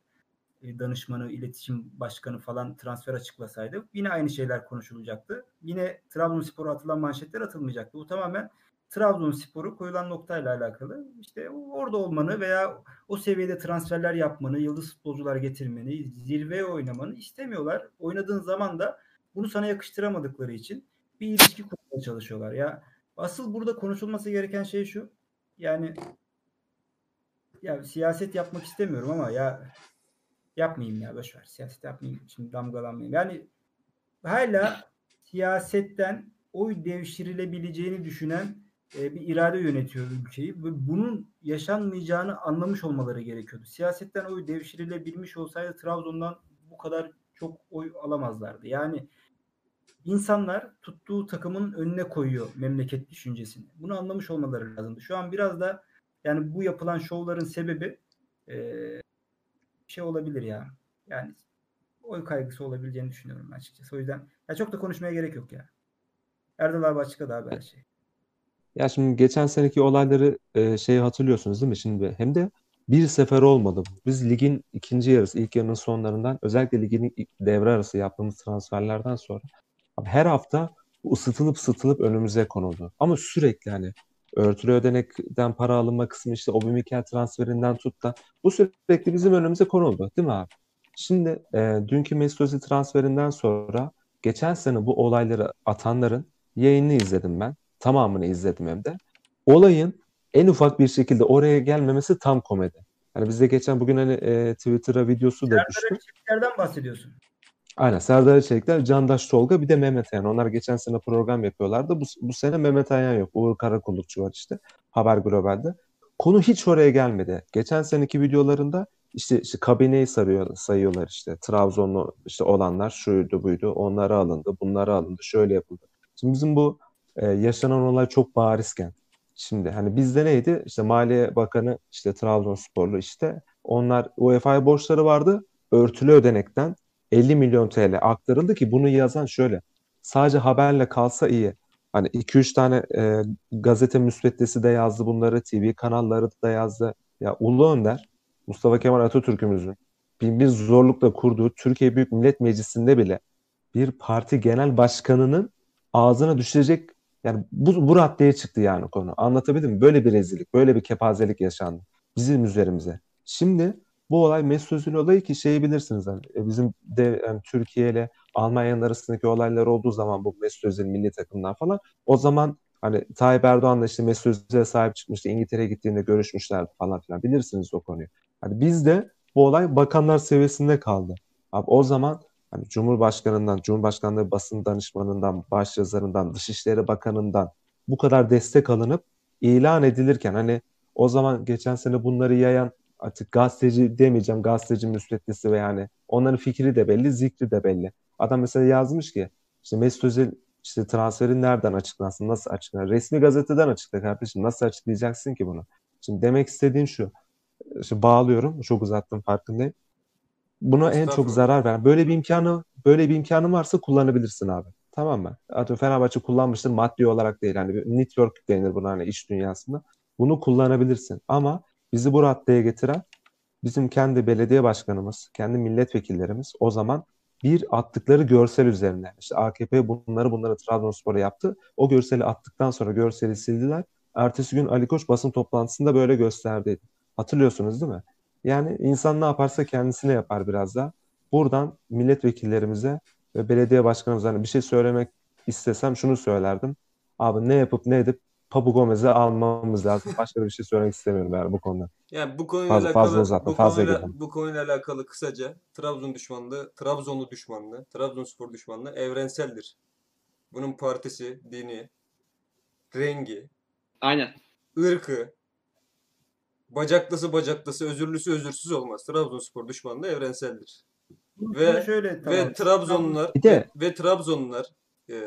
danışmanı, iletişim başkanı falan transfer açıklasaydı yine aynı şeyler konuşulacaktı. Yine Trabzonspor'a atılan manşetler atılmayacaktı. Bu tamamen Trabzonspor'u koyulan noktayla alakalı. İşte orada olmanı veya o seviyede transferler yapmanı, yıldız futbolcular getirmeni, zirveye oynamanı istemiyorlar. Oynadığın zaman da bunu sana yakıştıramadıkları için bir ilişki kurmaya çalışıyorlar. Ya asıl burada konuşulması gereken şey şu. Yani ya siyaset yapmak istemiyorum ama ya yapmayayım ya boş ver. Siyaset yapmayayım. Şimdi damgalanmayayım. Yani hala siyasetten oy devşirilebileceğini düşünen e, bir irade yönetiyor ülkeyi. Ve bunun yaşanmayacağını anlamış olmaları gerekiyordu. Siyasetten oy devşirilebilmiş olsaydı Trabzon'dan bu kadar çok oy alamazlardı. Yani insanlar tuttuğu takımın önüne koyuyor memleket düşüncesini. Bunu anlamış olmaları lazımdı. Şu an biraz da yani bu yapılan şovların sebebi e, şey olabilir ya. Yani oy kaygısı olabileceğini düşünüyorum açıkçası. O yüzden ya çok da konuşmaya gerek yok ya. Erdal abi açıkladı abi her şeyi. Ya şimdi geçen seneki olayları e, şeyi hatırlıyorsunuz değil mi? Şimdi hem de bir sefer olmadı. Biz ligin ikinci yarısı, ilk yarının sonlarından özellikle ligin devre arası yaptığımız transferlerden sonra abi her hafta ısıtılıp ısıtılıp önümüze konuldu. Ama sürekli hani örtülü ödenekten para alınma kısmı işte Aubameyang transferinden tut da bu sürekli bizim önümüze konuldu değil mi abi? Şimdi e, dünkü Mesut Özil transferinden sonra geçen sene bu olayları atanların yayını izledim ben. Tamamını izledim hem de. Olayın en ufak bir şekilde oraya gelmemesi tam komedi. Hani bizde geçen bugün hani e, Twitter'a videosu da düştü. Bahsediyorsun? Aynen Serdar Çelikler, Candaş Tolga bir de Mehmet Ayan. Onlar geçen sene program yapıyorlardı. Bu, bu sene Mehmet Ayan yok. Uğur Karakullukçu var işte. Haber Global'de. Konu hiç oraya gelmedi. Geçen seneki videolarında işte, işte kabineyi sarıyor, sayıyorlar işte. Trabzonlu işte olanlar şuydu buydu. Onları alındı, bunları alındı, şöyle yapıldı. Şimdi bizim bu e, yaşanan olay çok barizken. Şimdi hani bizde neydi? İşte Maliye Bakanı işte Trabzonsporlu işte onlar UEFA'ya borçları vardı. Örtülü ödenekten 50 milyon TL aktarıldı ki bunu yazan şöyle. Sadece haberle kalsa iyi. Hani 2-3 tane e, gazete müsveddesi de yazdı bunları, TV kanalları da yazdı. Ya Ulu Önder, Mustafa Kemal Atatürk'ümüzün bin bir zorlukla kurduğu Türkiye Büyük Millet Meclisi'nde bile bir parti genel başkanının ağzına düşecek yani bu, bu raddeye çıktı yani konu. Anlatabildim mi? Böyle bir rezillik, böyle bir kepazelik yaşandı bizim üzerimize. Şimdi bu olay Mesut Özil olayı ki şeyi bilirsiniz hani e, bizim de yani Türkiye ile Almanya'nın arasındaki olaylar olduğu zaman bu Mesut Özil milli takımdan falan o zaman hani Tayyip Erdoğan'la işte Mesut Özil'e sahip çıkmıştı. İngiltere'ye gittiğinde görüşmüşler falan filan. Bilirsiniz o konuyu. Hani bizde bu olay bakanlar seviyesinde kaldı. Abi o zaman hani Cumhurbaşkanından, Cumhurbaşkanlığı basın danışmanından, başyazarından, Dışişleri Bakanından bu kadar destek alınıp ilan edilirken hani o zaman geçen sene bunları yayan artık gazeteci demeyeceğim gazeteci müsveddesi ve yani onların fikri de belli, zikri de belli. Adam mesela yazmış ki işte Mesut Özil işte transferin nereden açıklansın, nasıl açıklar? Resmi gazeteden açıkla kardeşim. Nasıl açıklayacaksın ki bunu? Şimdi demek istediğim şu. İşte bağlıyorum. Çok uzattım farkındayım. Buna en çok zarar veren. Böyle bir imkanı böyle bir imkanı varsa kullanabilirsin abi. Tamam mı? Atıyorum Fenerbahçe kullanmıştır maddi olarak değil. Hani network denir buna hani iş dünyasında. Bunu kullanabilirsin. Ama bizi bu raddeye getiren bizim kendi belediye başkanımız, kendi milletvekillerimiz o zaman bir attıkları görsel üzerine. İşte AKP bunları bunları Trabzonspor'a yaptı. O görseli attıktan sonra görseli sildiler. Ertesi gün Ali Koç basın toplantısında böyle gösterdi. Hatırlıyorsunuz değil mi? Yani insan ne yaparsa kendisine yapar biraz da. Buradan milletvekillerimize ve belediye başkanımıza hani bir şey söylemek istesem şunu söylerdim. Abi ne yapıp ne edip Papu Gomez'i almamız lazım. Başka bir şey söylemek istemiyorum yani bu konuda. Yani bu konuyla Fazla- alakalı fazla uzatma, bu fazla konuyla, bu konuyla alakalı kısaca Trabzon düşmanlığı, Trabzonlu düşmanlığı, Trabzonspor düşmanlığı evrenseldir. Bunun partisi, dini, rengi, Aynen. ırkı, bacaklısı bacaklısı, özürlüsü özürsüz olmaz. Trabzonspor düşmanlığı evrenseldir. Ve- şöyle Ve Trabzonlular de- ve, ve Trabzonlular eee,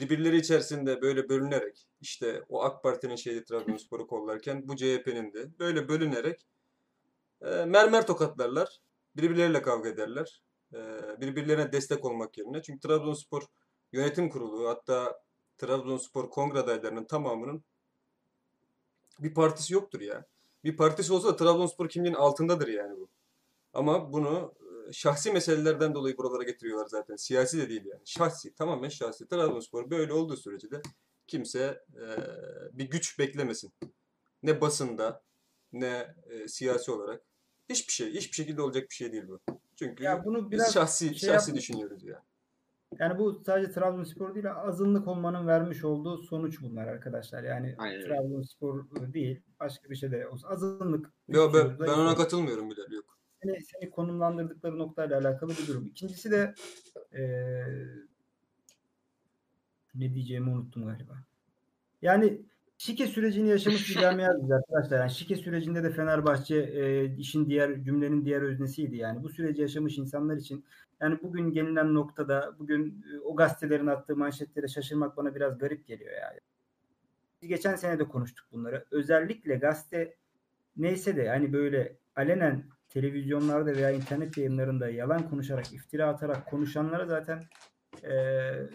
birbirleri içerisinde böyle bölünerek işte o AK Parti'nin şeyi Trabzonspor'u kollarken bu CHP'nin de böyle bölünerek eee, mermer tokatlarlar. Birbirleriyle kavga ederler. Eee, birbirlerine destek olmak yerine. Çünkü Trabzonspor yönetim kurulu hatta Trabzonspor kongre adaylarının tamamının bir partisi yoktur ya. Bir partisi olsa da Trabzonspor kimliğinin altındadır yani bu. Ama bunu e, şahsi meselelerden dolayı buralara getiriyorlar zaten. Siyasi de değil yani. Şahsi, tamamen şahsi. Trabzonspor böyle olduğu sürece de kimse e, bir güç beklemesin. Ne basında, ne e, siyasi olarak. Hiçbir şey, hiçbir şekilde olacak bir şey değil bu. Çünkü Ya bunu biz biraz şahsi, şey şahsi yap- düşünüyoruz ya. Yani bu sadece Trabzonspor değil, azınlık olmanın vermiş olduğu sonuç bunlar arkadaşlar. Yani Aynen. Trabzonspor değil, başka bir şey de olsa azınlık. Yo, ben, ben ona katılmıyorum bile. Yok. Seni, seni konumlandırdıkları noktayla alakalı bir durum. İkincisi de eee, ne diyeceğimi unuttum galiba. Yani şike sürecini yaşamış bir camiayız arkadaşlar. Yani şike sürecinde de Fenerbahçe eee, işin diğer cümlenin diğer öznesiydi. Yani bu süreci yaşamış insanlar için yani bugün gelinen noktada bugün e, o gazetelerin attığı manşetlere şaşırmak bana biraz garip geliyor yani. Biz geçen sene de konuştuk bunları. Özellikle gazete neyse de hani böyle alenen televizyonlarda veya internet yayınlarında yalan konuşarak, iftira atarak konuşanlara zaten eee,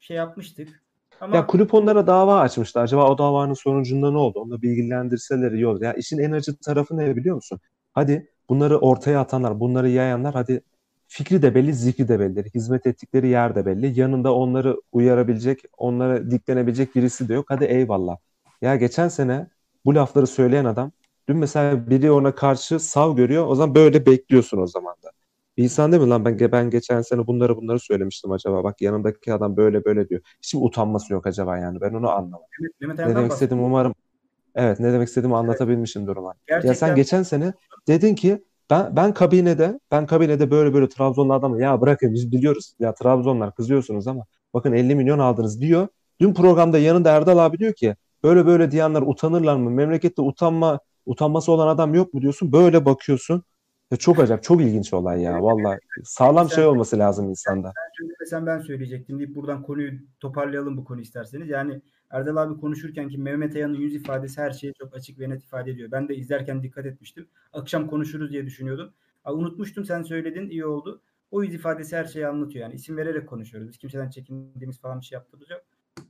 şey yapmıştık. Ama Ya kulüp onlara dava açmıştı. Acaba o davanın sonucunda ne oldu? Onu bilgilendirseler iyi olur. Ya işin en acı tarafı ne biliyor musun? Hadi bunları ortaya atanlar, bunları yayanlar hadi fikri de belli, zikri de belli. Hizmet ettikleri yer de belli. Yanında onları uyarabilecek, onlara diklenebilecek birisi de yok. Hadi eyvallah. Ya geçen sene bu lafları söyleyen adam dün mesela biri ona karşı sav görüyor. O zaman böyle bekliyorsun o zaman da. İnsan değil mi lan ben, ben geçen sene bunları bunları söylemiştim acaba. Bak yanındaki adam böyle böyle diyor. Hiç mi utanması yok acaba yani? Ben onu anlamadım. Mehmet, Mehmet Ne demek istediğimi bahsediyorum. umarım evet ne demek istediğimi anlatabilmişimdir umarım. Ya sen Gerçekten geçen sene dedin ki ben ben kabinede ben kabinede böyle böyle Trabzonlu adamı ya bırakın biz biliyoruz ya Trabzonlar kızıyorsunuz ama bakın 50 milyon aldınız diyor. Dün programda yanında Erdal abi diyor ki böyle böyle diyenler utanırlar mı? Memlekette utanma utanması olan adam yok mu diyorsun. Böyle bakıyorsun. Ya çok acayip, çok ilginç olay ya vallahi. Sağlam şey olması lazım insanda. söylemesen ben söyleyecektim deyip buradan konuyu toparlayalım bu konu isterseniz. Yani Erdal abi konuşurken ki Mehmet Ayan'ın yüz ifadesi her şeyi çok açık ve net ifade ediyor. Ben de izlerken dikkat etmiştim. Akşam konuşuruz diye düşünüyordum. Aa, unutmuştum sen söyledin iyi oldu. O yüz ifadesi her şeyi anlatıyor. Yani isim vererek konuşuyoruz. Biz kimseden çekindiğimiz falan bir şey yaptığımız yok.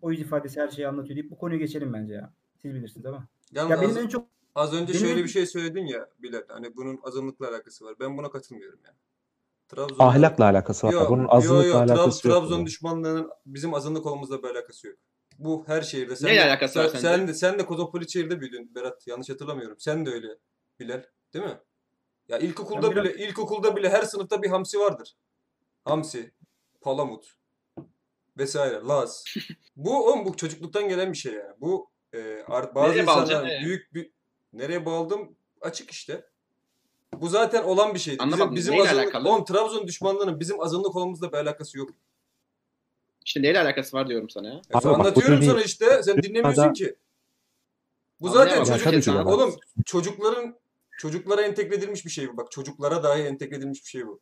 O yüz ifadesi her şeyi anlatıyor deyip bu konuyu geçelim bence ya. Siz bilirsiniz ama. Yalnız Ya benim az, en çok az önce benim şöyle en- bir şey söyledin ya Bilal. Hani bunun azınlıkla alakası var. Ben buna katılmıyorum yani. Trabzon Ahlakla alakası var. Yo, Bunun azınlıkla yo, Trab- alakası yok. Trabzon düşmanlığının bizim azınlık olmamızla bir alakası yok. Bu her şehirde. Sen Neyle de, alakası sen, var sence? Sen de, sen de kozmopolit şehirde büyüdün Berat. Yanlış hatırlamıyorum. Sen de öyle Bilal. Değil mi? Ya ilkokulda Ben bile ilkokulda bile her sınıfta bir hamsi vardır. Hamsi, palamut vesaire, Laz. bu oğlum bu çocukluktan gelen bir şey yani. Bu e, ar- bazı Nereye insanlar büyük bir nereye bağladım açık işte. Bu zaten olan bir şeydi. Bizim, Anlamadım. bizim Neyle azınlık, alakalı? oğlum Trabzon düşmanlığının bizim azınlık olmamızla bir alakası yok. İşte neyle alakası var diyorum sana ya. Ya Abi bak, anlatıyorum dediğin- sana işte. Sen dinlemiyorsun ki. Bu zaten çocuk Ya Sen- de. Oğlum çocukların çocuklara entegre edilmiş bir şey bu. Bak çocuklara dahi entegre edilmiş bir şey bu.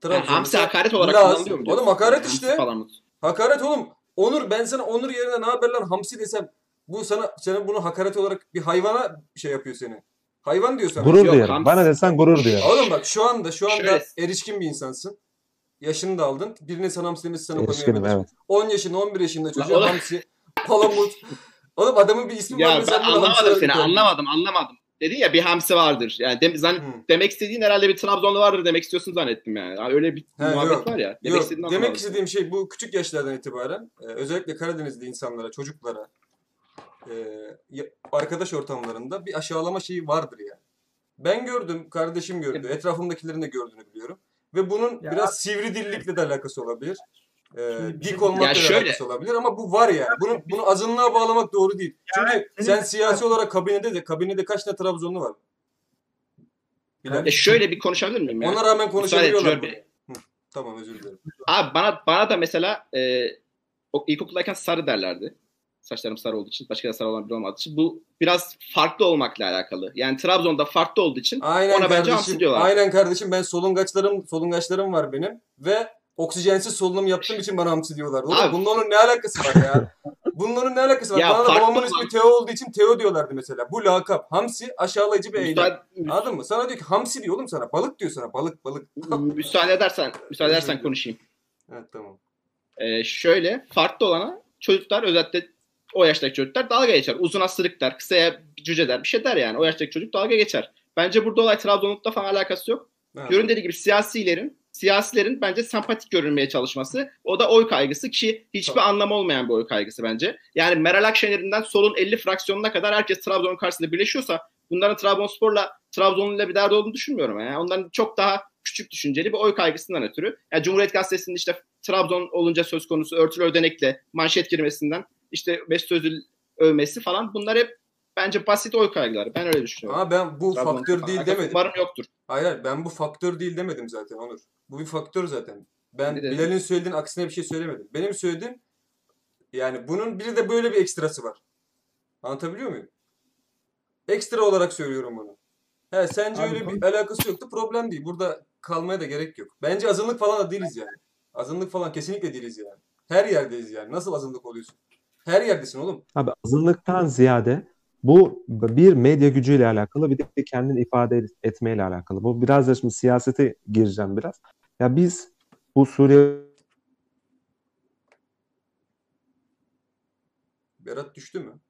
Trabzon'da- hamsi hakaret olarak kullanılıyor mu? Oğlum hakaret Hamsi işte. Falan. Hakaret oğlum. Onur ben sana Onur yerine ne haber lan hamsi desem bu sana sana bunu hakaret olarak bir hayvana şey yapıyor seni. Hayvan diyor sana. Gurur Yok, hamsi- Bana desen gurur duyarım. Oğlum bak şu anda şu anda Şöyle- erişkin bir insansın. Yaşını da aldın. Birinin sana hamsi demesi sana Erişkinim koymayabilir. evet. 10 yaşında 11 yaşında çocuğa oğlum- hamsi, palamut. Oğlum adamın bir ismi var. Ya ben sen bunu hamsi anlamadım seni. Anlamadım, anlamadım. Dedin ya bir hamsi vardır. Yani dem- zan- Hı. demek istediğin herhalde bir Trabzonlu vardır demek istiyorsun zannettim yani. Yani Öyle bir He, muhabbet yok. var ya. Demek Yok, istediğini demek anlamadım. istediğim şey bu küçük yaşlardan itibaren e, özellikle Karadenizli insanlara, çocuklara e, arkadaş ortamlarında bir aşağılama şeyi vardır yani. Ben gördüm, kardeşim gördü, etrafımdakilerin de gördüğünü biliyorum. Ve bunun Ya- biraz sivri dillikle de alakası olabilir. E, şey- dik olmakla da şöyle- alakası olabilir ama bu var yani. Bunu, bunu azınlığa bağlamak doğru değil. Çünkü senin- sen siyasi olarak kabinede de kabinede kaç tane Trabzonlu var? Ya şöyle bir konuşabilir miyim ya? Ona rağmen konuşabiliyorlar. Hı, Tamam özür dilerim. Abi bana bana da mesela e, ilkokuldayken sarı derlerdi. Saçlarım sarı olduğu için. Başka da sarı olan biri olmadığı için. Bu biraz farklı olmakla alakalı. Yani Trabzon'da farklı olduğu için Aynen ona bence kardeşim. hamsi diyorlar. Aynen kardeşim ben solungaçlarım solungaçlarım var benim ve oksijensiz solunum yaptığım için bana hamsi diyorlar. Oğlum onun ne alakası var ya? onun ne alakası var? Ya bana da babamın ismi Teo olduğu için Teo diyorlardı mesela. Bu lakap. Hamsi aşağılayıcı bir eylem. müsaade, Anladın mı? Sana diyor ki hamsi diyor oğlum sana. Balık diyor sana. Balık balık. müsaade edersen müsaade edersen konuşayım. evet tamam. E, şöyle farklı olana çocuklar özellikle o yaştaki çocuklar dalga geçer. Uzuna sırık der, kısaya cüce der, bir şey der yani. O yaştaki çocuk dalga geçer. Bence burada olay Trabzonlukla falan alakası yok. Ha. Görün dediği gibi siyasilerin siyasilerin bence sempatik görünmeye çalışması. O da oy kaygısı ki hiçbir anlamı olmayan bir oy kaygısı bence. Yani Meral Akşener'inden solun 50 fraksiyonuna kadar herkes Trabzon'un karşısında birleşiyorsa bunların Trabzonspor'la Trabzonlu'yla bir derdi olduğunu düşünmüyorum. Yani onların çok daha küçük düşünceli bir oy kaygısından ötürü. Yani Cumhuriyet Gazetesi'nin işte Trabzon olunca söz konusu örtülü ödenekle manşet girmesinden işte Mesut Özil övmesi falan bunlar hep bence basit oy kaygıları. Ben öyle düşünüyorum. Ama ben bu Trabzon'la faktör değil alakası demedim. Umarım yoktur. Hayır hayır ben bu faktör değil demedim zaten Onur. Bu bir faktör zaten. Ben Ne? Bilal'in söylediğinin aksine bir şey söylemedim. Benim söylediğim yani bunun bir de böyle bir ekstrası var. Anlatabiliyor muyum? Ekstra olarak söylüyorum bunu. He sence Abi öyle bir alakası yoktu problem değil. Burada kalmaya da gerek yok. Bence azınlık falan da değiliz yani. Azınlık falan kesinlikle değiliz yani. Her yerdeyiz yani. Nasıl azınlık oluyorsun? Her yerdesin oğlum. Abi azınlıktan ziyade bu bir medya gücüyle alakalı bir de kendini ifade etmeyle alakalı. Bu biraz da şimdi siyasete gireceğim biraz. Ya biz bu Suriye Berat düştü mü?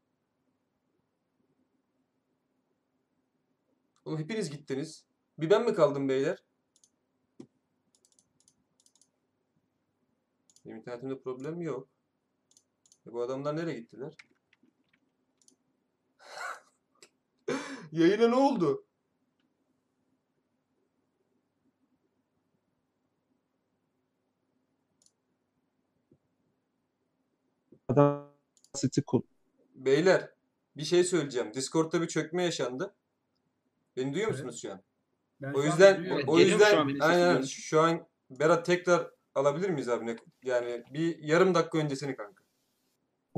Oğlum hepiniz gittiniz. Bir ben mi kaldım beyler? Benim internetimde problem yok. E bu adamlar nereye gittiler? Yayına ne oldu? City kul- Beyler bir şey söyleyeceğim. Discord'da bir çökme yaşandı. Beni duyuyor Evet. musunuz şu an? Ben O yüzden duyuyorum. o mu şu yüzden an aynen şu an Berat tekrar alabilir miyiz abi? Ne- Yani bir yarım dakika öncesini kanka.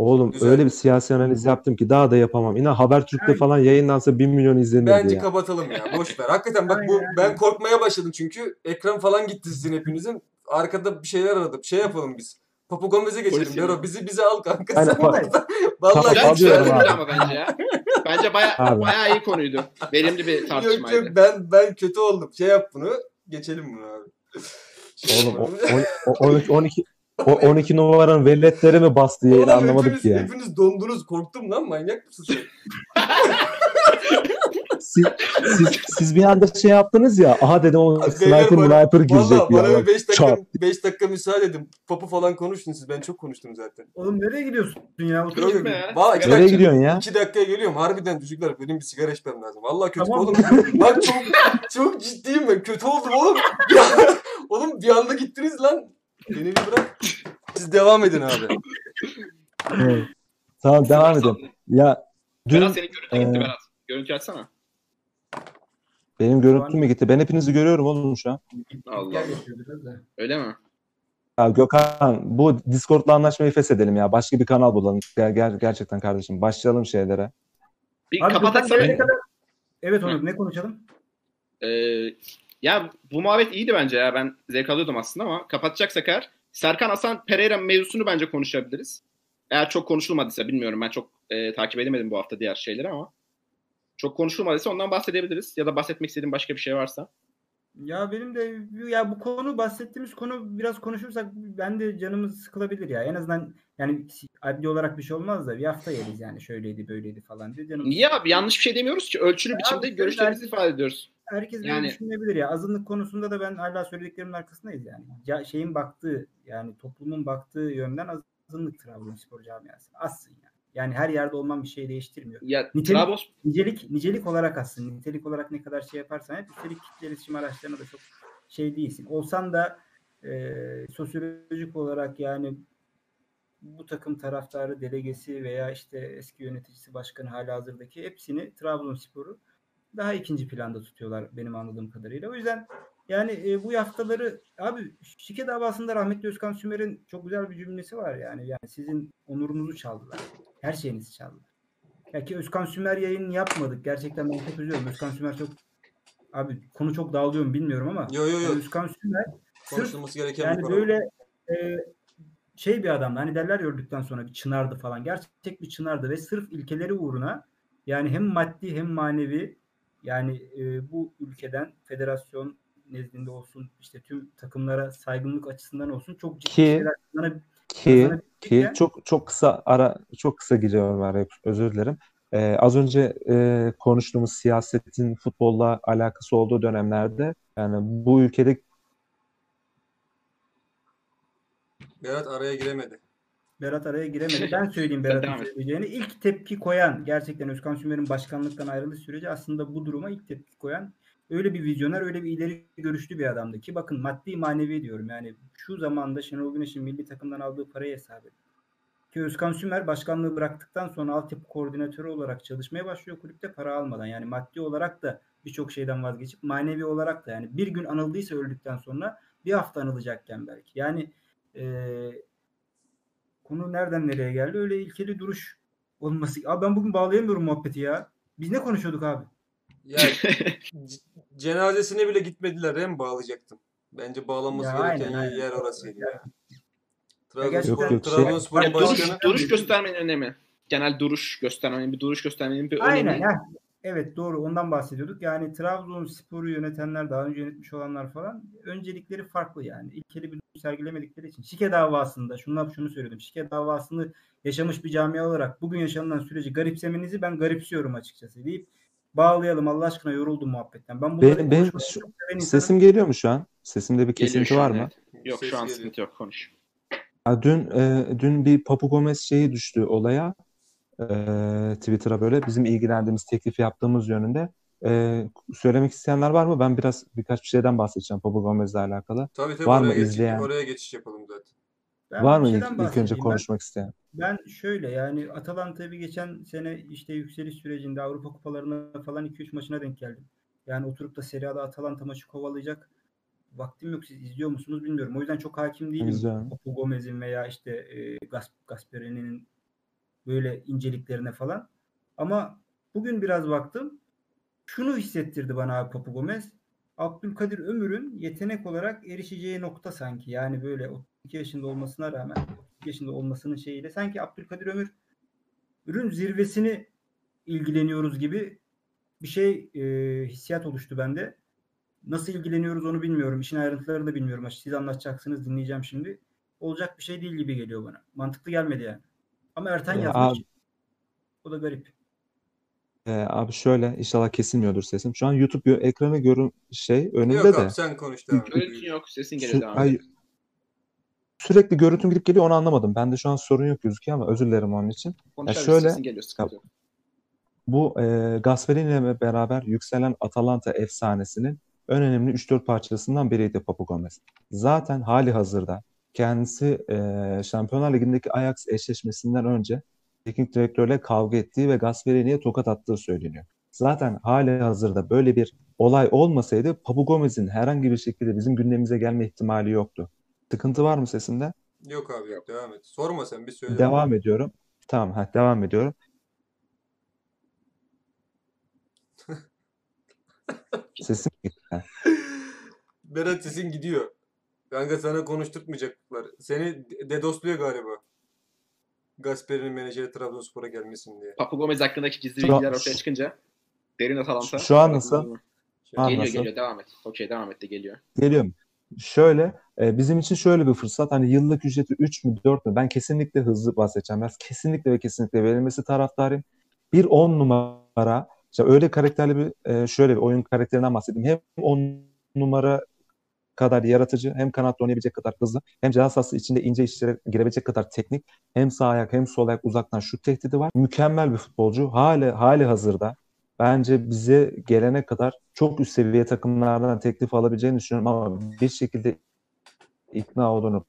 Oğlum Güzel. öyle bir siyasi analiz yaptım ki daha da yapamam. İnan Habertürk'te falan yayınlansa 1 milyon izlenirdi Bence ya. kapatalım ya. Boş ver. Hakikaten bak bu ben korkmaya başladım çünkü ekran falan gitti sizin hepinizin. Arkada bir şeyler aradım. Şey yapalım biz. Papu Gomez'e geçelim. Yani. bizi bize al kanka. Aynen, Sen orada. Vallahi Güzel, abi. güzel Alıyorum konuydu abi. ama bence ya. Bence baya, bayağı iyi konuydu. Verimli bir Yok tartışmaydı. yok ben ben kötü oldum. Şey yap bunu. Geçelim bunu abi. Oğlum o, o, o, 12, 12, o 12 numaranın velletleri mi bastı yayını Oğlum anlamadık hepiniz, ki yani. hepiniz dondunuz. Korktum lan manyak mısın sen? Siz, siz, siz bir anda şey yaptınız ya. Aha dedim o sniper bana- sniper girecek ya. bana bir 5 dakika, çat. 5 dakika müsaade edin. Papu falan konuştun siz. Ben çok konuştum zaten. Oğlum nereye gidiyorsun ya? Otur Yok, Gitme ya. Valla iki Nereye dakika, gidiyorsun ya? iki dakikaya geliyorum. Harbiden çocuklar benim bir sigara içmem lazım. Valla kötü Tamam. oğlum. Bak çok çok ciddiyim ben. Kötü oldum oğlum. Oğlum bir anda gittiniz lan. Beni bir bırak. Siz devam edin abi. Evet. Tamam devam edin. Ya dün Berat senin görüntü gitti e, Berat. Görüntü açsana. benim görüntüm mü gitti? Ben hepinizi görüyorum oğlum şu an. Allah Gel Allah. yapıyor biraz da. Öyle mi? Ya Gökhan bu Discord'la anlaşmayı feshedelim ya. Başka bir kanal bulalım. Ger- ger- gerçekten kardeşim. Başlayalım şeylere. Bir Abi kapat Gökhan açsana. gelene kadar... Evet Onur ne konuşalım? Ee, ya bu muhabbet iyiydi bence ya. Ben zevk alıyordum aslında ama kapatacaksak eğer Serkan Hasan Pereira mevzusunu bence konuşabiliriz. Eğer çok konuşulmadıysa bilmiyorum. Ben çok e, takip edemedim bu hafta diğer şeyleri ama çok konuşulmadıysa ondan bahsedebiliriz. Ya da bahsetmek istediğim başka bir şey varsa. Ya benim de ya bu konu bahsettiğimiz konu biraz konuşursak ben de canımız sıkılabilir ya. En azından yani adli olarak bir şey olmaz da bir hafta yeriz yani şöyleydi böyleydi falan diye canım. Niye abi? Yanlış bir şey demiyoruz ki. Ölçülü biçimde abi, görüşlerimizi ifade ediyoruz. Herkes Yani- düşünebilir ya. Azınlık konusunda da ben hala söylediklerimin arkasındayız yani. Ya, şeyin baktığı yani toplumun baktığı yönden azınlık Trabzonspor camiası. Azsın yani. Yani her yerde olman bir şey değiştirmiyor. Ya Nitelik- Trabzon Nicelik nicelik olarak aslında nitelik olarak ne kadar şey yaparsan hep üstelik kitle iletişim araçlarına da çok şey değilsin. Olsan da e, sosyolojik olarak yani bu takım taraftarı, delegesi veya işte eski yöneticisi, başkanı hala hazırdaki hepsini Trabzonspor'u daha ikinci planda tutuyorlar benim anladığım kadarıyla. O yüzden yani e, bu haftaları abi şike davasında rahmetli Özkan Sümer'in çok güzel bir cümlesi var yani. Yani sizin onurunuzu çaldılar. Her şeyinizi çaldılar. Ya ki Özkan Sümer yayın yapmadık. Gerçekten ben çok üzülüyorum. Özkan Sümer çok abi konu çok dağılıyor mu bilmiyorum ama Yo yo yo. Özkan Sümer sırf Konuşulması gereken bir yani konu. böyle e, şey bir adam hani derler öldükten sonra bir çınardı falan. Gerçek bir çınardı ve sırf ilkeleri uğruna yani hem maddi hem manevi yani e, bu ülkeden federasyon nezdinde olsun işte tüm takımlara saygınlık açısından olsun çok ciddi Ki- şeyler kazanab- Ki ki çok çok kısa ara çok kısa giriyorum araya özür dilerim. Ee, az önce e, konuştuğumuz siyasetin futbolla alakası olduğu dönemlerde yani bu ülkede Berat araya giremedi. Berat araya giremedi. Ben söyleyeyim Berat'ın söyleyeceğini. İlk tepki koyan gerçekten Özkan Sümer'in başkanlıktan ayrıldığı sürece aslında bu duruma ilk tepki koyan öyle bir vizyoner, öyle bir ileri görüşlü bir adamdı ki bakın maddi manevi diyorum. Yani şu zamanda Şenol Güneş'in milli takımdan aldığı parayı hesap edin. Ki Özkan Sümer başkanlığı bıraktıktan sonra altyapı koordinatörü olarak çalışmaya başlıyor kulüpte para almadan. Yani maddi olarak da birçok şeyden vazgeçip manevi olarak da yani bir gün anıldıysa öldükten sonra bir hafta anılacakken belki. Yani eee konu nereden nereye geldi? Öyle ilkeli duruş olması. Abi ben bugün bağlayamıyorum muhabbeti ya. Biz ne konuşuyorduk abi? Ya c- cenazesine bile gitmediler. Hem bağlayacaktım. Bence bağlanması Ya gereken aynen, aynen. yer orasıydı ya. Ya Trabzonspor, yok, şey- Trabzonspor'un Yani duruş, başkanı duruş göstermenin önemi. Genel duruş göstermenin, bir duruş göstermenin bir önemi. Aynen ya. Evet doğru ondan bahsediyorduk. Yani Trabzonspor'u yönetenler daha önce yönetmiş olanlar falan öncelikleri farklı yani. İlkeli bir sergilemedikleri için. Şike davasında şundan şunu söyledim. Şike davasını yaşamış bir camia olarak bugün yaşanılan süreci garipsemenizi ben garipsiyorum açıkçası deyip bağlayalım Allah aşkına yoruldum muhabbetten. Ben Benim- benim şu- seven insanım. sesim geliyor mu şu an? Sesimde bir Geliyor kesinti şu var mı? evet. Yok Ses şu an geliyor. sıkıntı yok konuş. Ya dün e, dün bir Papu Gomez şeyi düştü olaya E, Twitter'a böyle bizim ilgilendiğimiz teklifi yaptığımız yönünde. E, söylemek isteyenler var mı? Ben biraz birkaç bir şeyden bahsedeceğim Papu Gomez'le alakalı. Tabii tabii Var mı izleyen? oraya geçiş yapalım zaten. Ben var mı ilk, ilk önce bahsedeyim. Ben- konuşmak isteyen? Ben şöyle yani Atalanta'yı bir geçen sene işte yükseliş sürecinde Avrupa kupalarına falan 2-3 maçına denk geldim. Yani oturup da Serie A'da Atalanta maçı kovalayacak vaktim yok. Siz izliyor musunuz bilmiyorum. O yüzden çok hakim değilim. Papu Gomez'in veya işte e, Gas- Gasperini'nin böyle inceliklerine falan. Ama bugün biraz baktım. Şunu hissettirdi bana abi Papu Gomez. Abdülkadir Ömür'ün yetenek olarak erişeceği nokta sanki. Yani böyle 32 yaşında olmasına rağmen 32 yaşında olmasının şeyiyle sanki Abdülkadir Ömür ürün zirvesini ilgileniyoruz gibi bir şey e, hissiyat oluştu bende. Nasıl ilgileniyoruz onu bilmiyorum. İşin ayrıntılarını da bilmiyorum. Siz anlatacaksınız dinleyeceğim şimdi. Olacak bir şey değil gibi geliyor bana. Mantıklı gelmedi yani. Ama Ertan Ya yazmış. abi- O da garip. Ee, abi şöyle inşallah kesilmiyordur sesim. Şu an YouTube ekranı görün şey önümde Yok de abi sen konuş devam. Görüntün yok. Sesin Sü- geliyor devam hayır, et. sürekli görüntüm gidip geliyor onu anlamadım. Bende şu an sorun yok gözüküyor ama özür dilerim onun için. Konuşabiliriz. şöyle- Sesin geliyor. Sıkıntı yok. Bu e, Gasperini ile beraber yükselen Atalanta efsanesinin en önemli 3-4 parçasından biriydi Papu Gomez. Zaten hali hazırda kendisi e, Şampiyonlar Ligi'ndeki Ajax eşleşmesinden önce teknik direktörle kavga ettiği ve Gasperini'ye tokat attığı söyleniyor. Zaten hali hazırda böyle bir olay olmasaydı Papu Gomez'in herhangi bir şekilde bizim gündemimize gelme ihtimali yoktu. Sıkıntı var mı sesinde? Yok abi yok devam et. Sorma sen bir söyle. Devam ediyorum. Tamam, ha, devam ediyorum. Sesim gitti. Berat sesin gidiyor. Kanka sana konuşturtmayacaklar. Seni dedosluyor galiba. Gasper'in menajeri Trabzonspor'a gelmesin diye. Papu Gomez hakkındaki gizli Şu bilgiler ortaya çıkınca derin Atalanta. Şu an nasıl? Şey, An Geliyor nasıl? geliyor devam et. Okey devam et de geliyor. Geliyorum. Şöyle, e, bizim için şöyle bir fırsat. Hani yıllık ücreti 3 mü 4 mü? Ben kesinlikle hızlı bahsedeceğim. Ben kesinlikle ve kesinlikle verilmesi taraftarıyım. Bir 10 numara, işte öyle karakterli bir, e, şöyle bir oyun karakterinden bahsedeyim. Hem 10 numara kadar yaratıcı, hem kanatta oynayabilecek kadar hızlı, hem ceza sahası içinde ince işlere girebilecek kadar teknik, hem sağ ayak hem sol ayak uzaktan şut tehdidi var. Mükemmel bir futbolcu. Hali, hali hazırda bence bize gelene kadar çok üst seviye takımlardan teklif alabileceğini düşünüyorum ama bir şekilde ikna olunup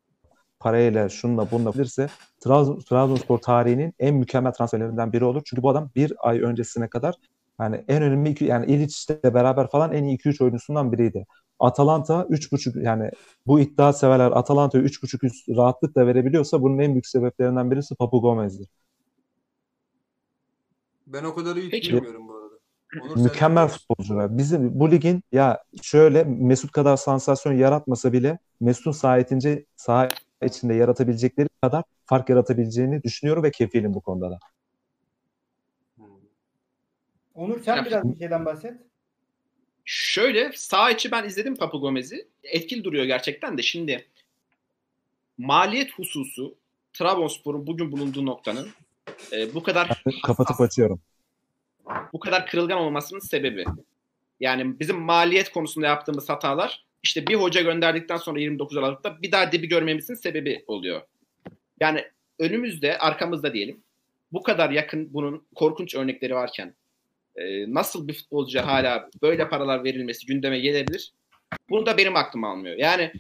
parayla şunla bununla bilirse Trabzon, Trabzonspor tarihinin en mükemmel transferlerinden biri olur. Çünkü bu adam bir ay öncesine kadar yani en önemli iki, yani İliç'le beraber falan en iyi 2-3 oyuncusundan biriydi. Atalanta 3.5 yani bu iddia severler Atalanta'ya 3.5 üst rahatlıkla verebiliyorsa bunun en büyük sebeplerinden birisi Papu Gomez'dir. Ben o kadar iyi Peki. bilmiyorum bu arada. Onur, Mükemmel futbolcular. Bizim bu ligin ya şöyle Mesut kadar sansasyon yaratmasa bile Mesut'un saha içince saha içinde yaratabilecekleri kadar fark yaratabileceğini düşünüyorum ve kefilim bu konuda da. Hmm. Onur sen biraz bir şeyden bahset. Şöyle sağ içi ben izledim Papu Gomez'i. Etkili duruyor gerçekten de şimdi maliyet hususu Trabzonspor'un bugün bulunduğu noktanın e, bu kadar Kapatıp açıyorum. bu kadar kırılgan olmasının sebebi. Yani bizim maliyet konusunda yaptığımız hatalar işte bir hoca gönderdikten sonra 29 Aralık'ta bir daha dibi görmemizin sebebi oluyor. Yani önümüzde, arkamızda diyelim bu kadar yakın bunun korkunç örnekleri varken e, nasıl bir futbolcuya hala böyle paralar verilmesi gündeme gelebilir? Bunu da benim aklım almıyor. Yani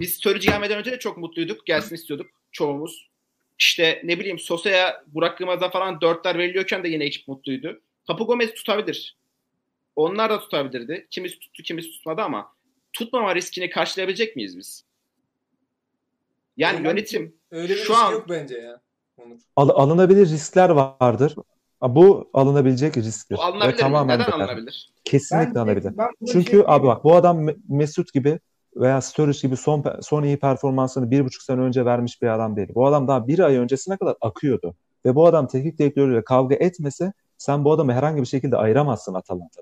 biz Sörücü gelmeden önce de çok mutluyduk. Gelsin istiyorduk çoğumuz. İşte ne bileyim Sosa'ya, Burak Yılmaz'a falan dörtler veriliyorken de yine ekip mutluydu. Papu Gomez tutabilir. Onlar da tutabilirdi. Kimisi tuttu, kimisi tutmadı ama tutmama riskini karşılayabilecek miyiz biz? Yani Öyle- yönetim Öyle bir Şu an- yok bence ya. Onur. Al- alınabilir riskler vardır. Bu alınabilecek risktir. bu Ve alınabilir mi? tamamen Neden değerli. alınabilir? Kesinlikle Ben- alınabilir. ben Çünkü şey- abi bak bu adam Me- Mesut gibi veya Sturridge gibi son son iyi performansını bir buçuk sene önce vermiş bir adam değil. Bu adam daha bir ay öncesine kadar akıyordu. Ve bu adam teknik direktörüyle kavga etmese sen bu adamı herhangi bir şekilde ayıramazsın Atalanta.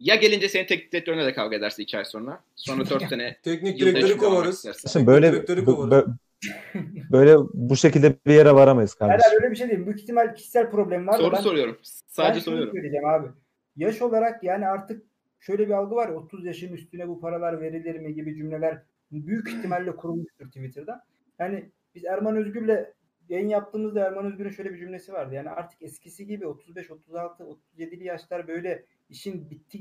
Ya gelince senin teknik direktörüne de kavga edersin iki ay sonra. Sonra dört sene Teknik direktörü kovarız. Şimdi böyle direktörü bu- böyle bu şekilde bir yere varamayız kardeşim. Herhalde öyle bir şey değil. Büyük ihtimal kişisel problem var. da Soru ben- soruyorum. Ben Sadece şunu soruyorum. söyleyeceğim abi. Yaş olarak yani artık şöyle bir algı var ya 30 yaşın üstüne bu paralar verilir mi gibi cümleler büyük ihtimalle kurulmuştur Twitter'da. Yani biz Erman Özgür'le yayın yaptığımızda Erman Özgür'ün şöyle bir cümlesi vardı. Yani artık eskisi gibi 35, 36, 37'li yaşlar böyle işin bitti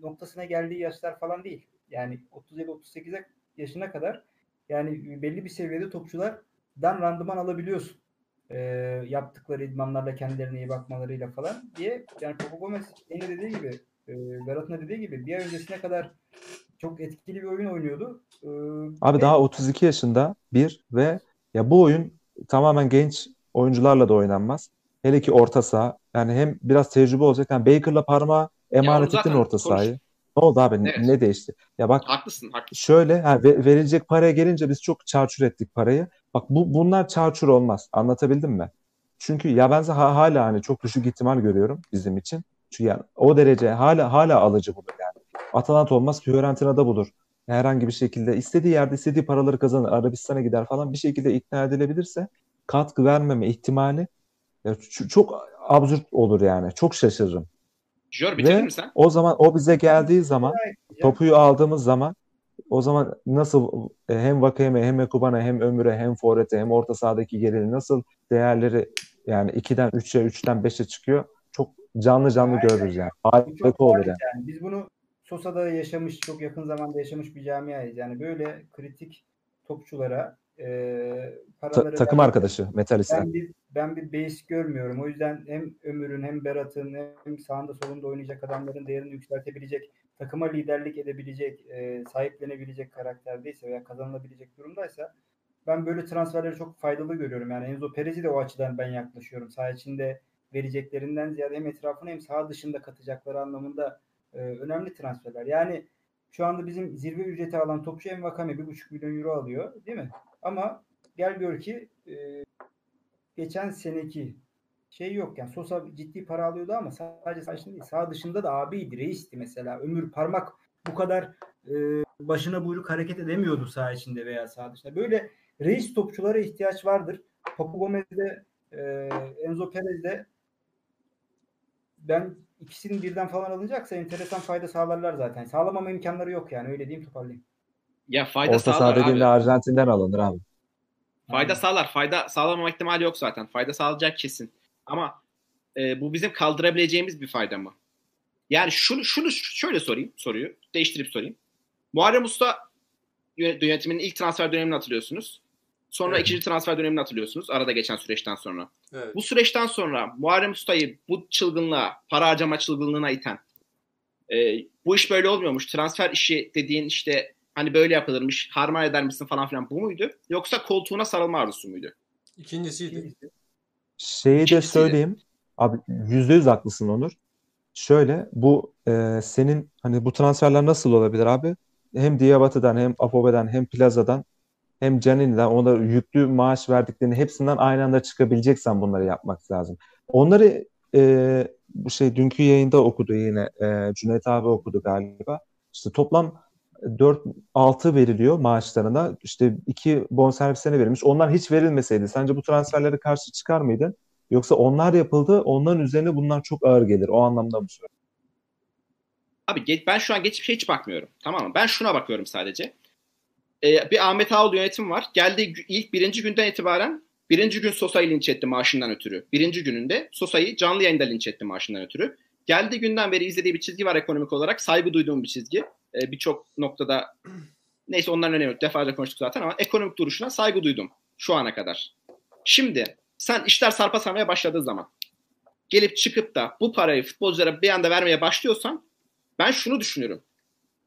noktasına geldiği yaşlar falan değil. Yani 37-38'e yaşına kadar yani belli bir seviyede topçulardan randıman alabiliyorsun. Ee, yaptıkları idmanlarla kendilerine iyi bakmalarıyla falan diye yani Papu Gomez yine dediği gibi e, Berat'ın dediği gibi bir ay öncesine kadar çok etkili bir oyun oynuyordu. Ee, Abi ve- daha 32 yaşında bir ve ya bu oyun tamamen genç oyuncularla da oynanmaz. Hele ki orta saha. Yani hem biraz tecrübe olacak. Yani Baker'la parmağı emanet ettin orta konuş- sahayı. Ne oldu abi? Evet. Ne değişti? Ya bak Haklısın, haklısın. şöyle ha, ve- verilecek paraya gelince biz çok çarçur ettik parayı. Bak bu bunlar çarçur olmaz. Anlatabildim mi? Çünkü ya ben ha- hala hani çok düşük ihtimal görüyorum bizim için. Çünkü yani o derece hala hala alıcı bu yani. Atalanta olmaz, Fiorentina'da bulur. Herhangi bir şekilde istediği yerde istediği paraları kazanır. Arabistan'a gider falan bir şekilde ikna edilebilirse katkı vermeme ihtimali ya çok absürt olur yani. Çok şaşırırım. Jor bitirir Ve mi sen? o zaman o bize geldiği zaman topuyu aldığımız zaman o zaman nasıl e, hem Vakayeme hem Ekubana hem Ömür'e hem Forvet'e hem orta sahadaki gerili nasıl değerleri yani 2'den 3'e 3'ten 5'e çıkıyor. Çok canlı canlı Aynen. görürüz yani. Harika çok olur yani. yani. Biz bunu Sosa'da yaşamış, çok yakın zamanda yaşamış bir camiayız. Yani böyle kritik topçulara e, Ta- takım vermek- arkadaşı Metalist'ten. ben bir ben bir base görmüyorum. O yüzden hem Ömür'ün hem Berat'ın hem sağında solunda oynayacak adamların değerini yükseltebilecek, takıma liderlik edebilecek, e, sahiplenebilecek karakterdeyse veya kazanılabilecek durumdaysa ben böyle transferleri çok faydalı görüyorum. Yani Enzo Perez'i de o açıdan ben yaklaşıyorum. Saha içinde vereceklerinden ziyade hem etrafına hem saha dışında katacakları anlamında e, önemli transferler. Yani şu anda bizim zirve ücreti alan topçu Envakame 1,5 milyon euro alıyor değil mi? Ama gel gör ki e, geçen seneki şey yok yani Sosa ciddi para alıyordu ama sadece sağ içinde değil sağ dışında da abiydi reisti mesela. Ömür parmak bu kadar e, başına buyruk hareket edemiyordu sağ içinde veya sağ dışında. Böyle reis topçulara ihtiyaç vardır. Papu Gomez'de e, Enzo Perez'de ben ikisinin birden falan alınacaksa enteresan fayda sağlarlar zaten sağlamama imkanları yok yani öyle diyeyim toparlayayım. Ya fayda Orta sağlar abi. de Arjantin'den alınır abi. Fayda sağlar. Fayda sağlamama ihtimali yok zaten. Fayda sağlayacak kesin. Ama e, bu bizim kaldırabileceğimiz bir fayda mı? Yani şunu şunu şöyle sorayım soruyu. Değiştirip sorayım. Muharrem Usta yö- yönetiminin ilk transfer dönemini hatırlıyorsunuz. Sonra Evet. ikinci transfer dönemini hatırlıyorsunuz. Arada geçen süreçten sonra. Evet. Bu süreçten sonra Muharrem Usta'yı bu çılgınlığa, para harcama çılgınlığına iten e, bu iş böyle olmuyormuş. Transfer işi dediğin işte hani böyle yapılırmış, harman eder misin falan filan bu muydu? Yoksa koltuğuna sarılma arzusu muydu? İkincisiydi. İkincisi, Şeyi de İkincisi de- söyleyeyim. Abi yüzde yüz haklısın Onur. Şöyle bu e, senin hani bu transferler nasıl olabilir abi? Hem Diabatı'dan hem Afobe'den hem Plaza'dan hem Canini'den onlara yüklü maaş verdiklerini hepsinden aynı anda çıkabileceksen bunları yapmak lazım. Onları e, bu şey dünkü yayında okudu yine e, Cüneyt abi okudu galiba. İşte toplam 4-6 veriliyor maaşlarına. İşte iki bonservislerine verilmiş. Onlar hiç verilmeseydi sence bu transferlere karşı çıkar mıydın? Yoksa onlar yapıldı, onların üzerine bunlar çok ağır gelir. O anlamda mı söylüyorum? Abi ben şu an geçmişe hiç bakmıyorum. Tamam mı? Ben şuna bakıyorum sadece. Ee, bir Ahmet Ağol yönetim var. Geldiği gü- ilk birinci günden itibaren birinci gün Sosa'yı linç etti maaşından ötürü. Birinci gününde Sosa'yı canlı yayında linç etti maaşından ötürü. Geldiği günden beri izlediği bir çizgi var ekonomik olarak. Saygı duyduğum bir çizgi. Ee, Birçok noktada neyse onların önemi yok. Defalarca konuştuk zaten ama ekonomik duruşuna saygı duydum şu ana kadar. Şimdi sen işler sarpa sarmaya başladığı zaman gelip çıkıp da bu parayı futbolculara bir anda vermeye başlıyorsan ben şunu düşünüyorum.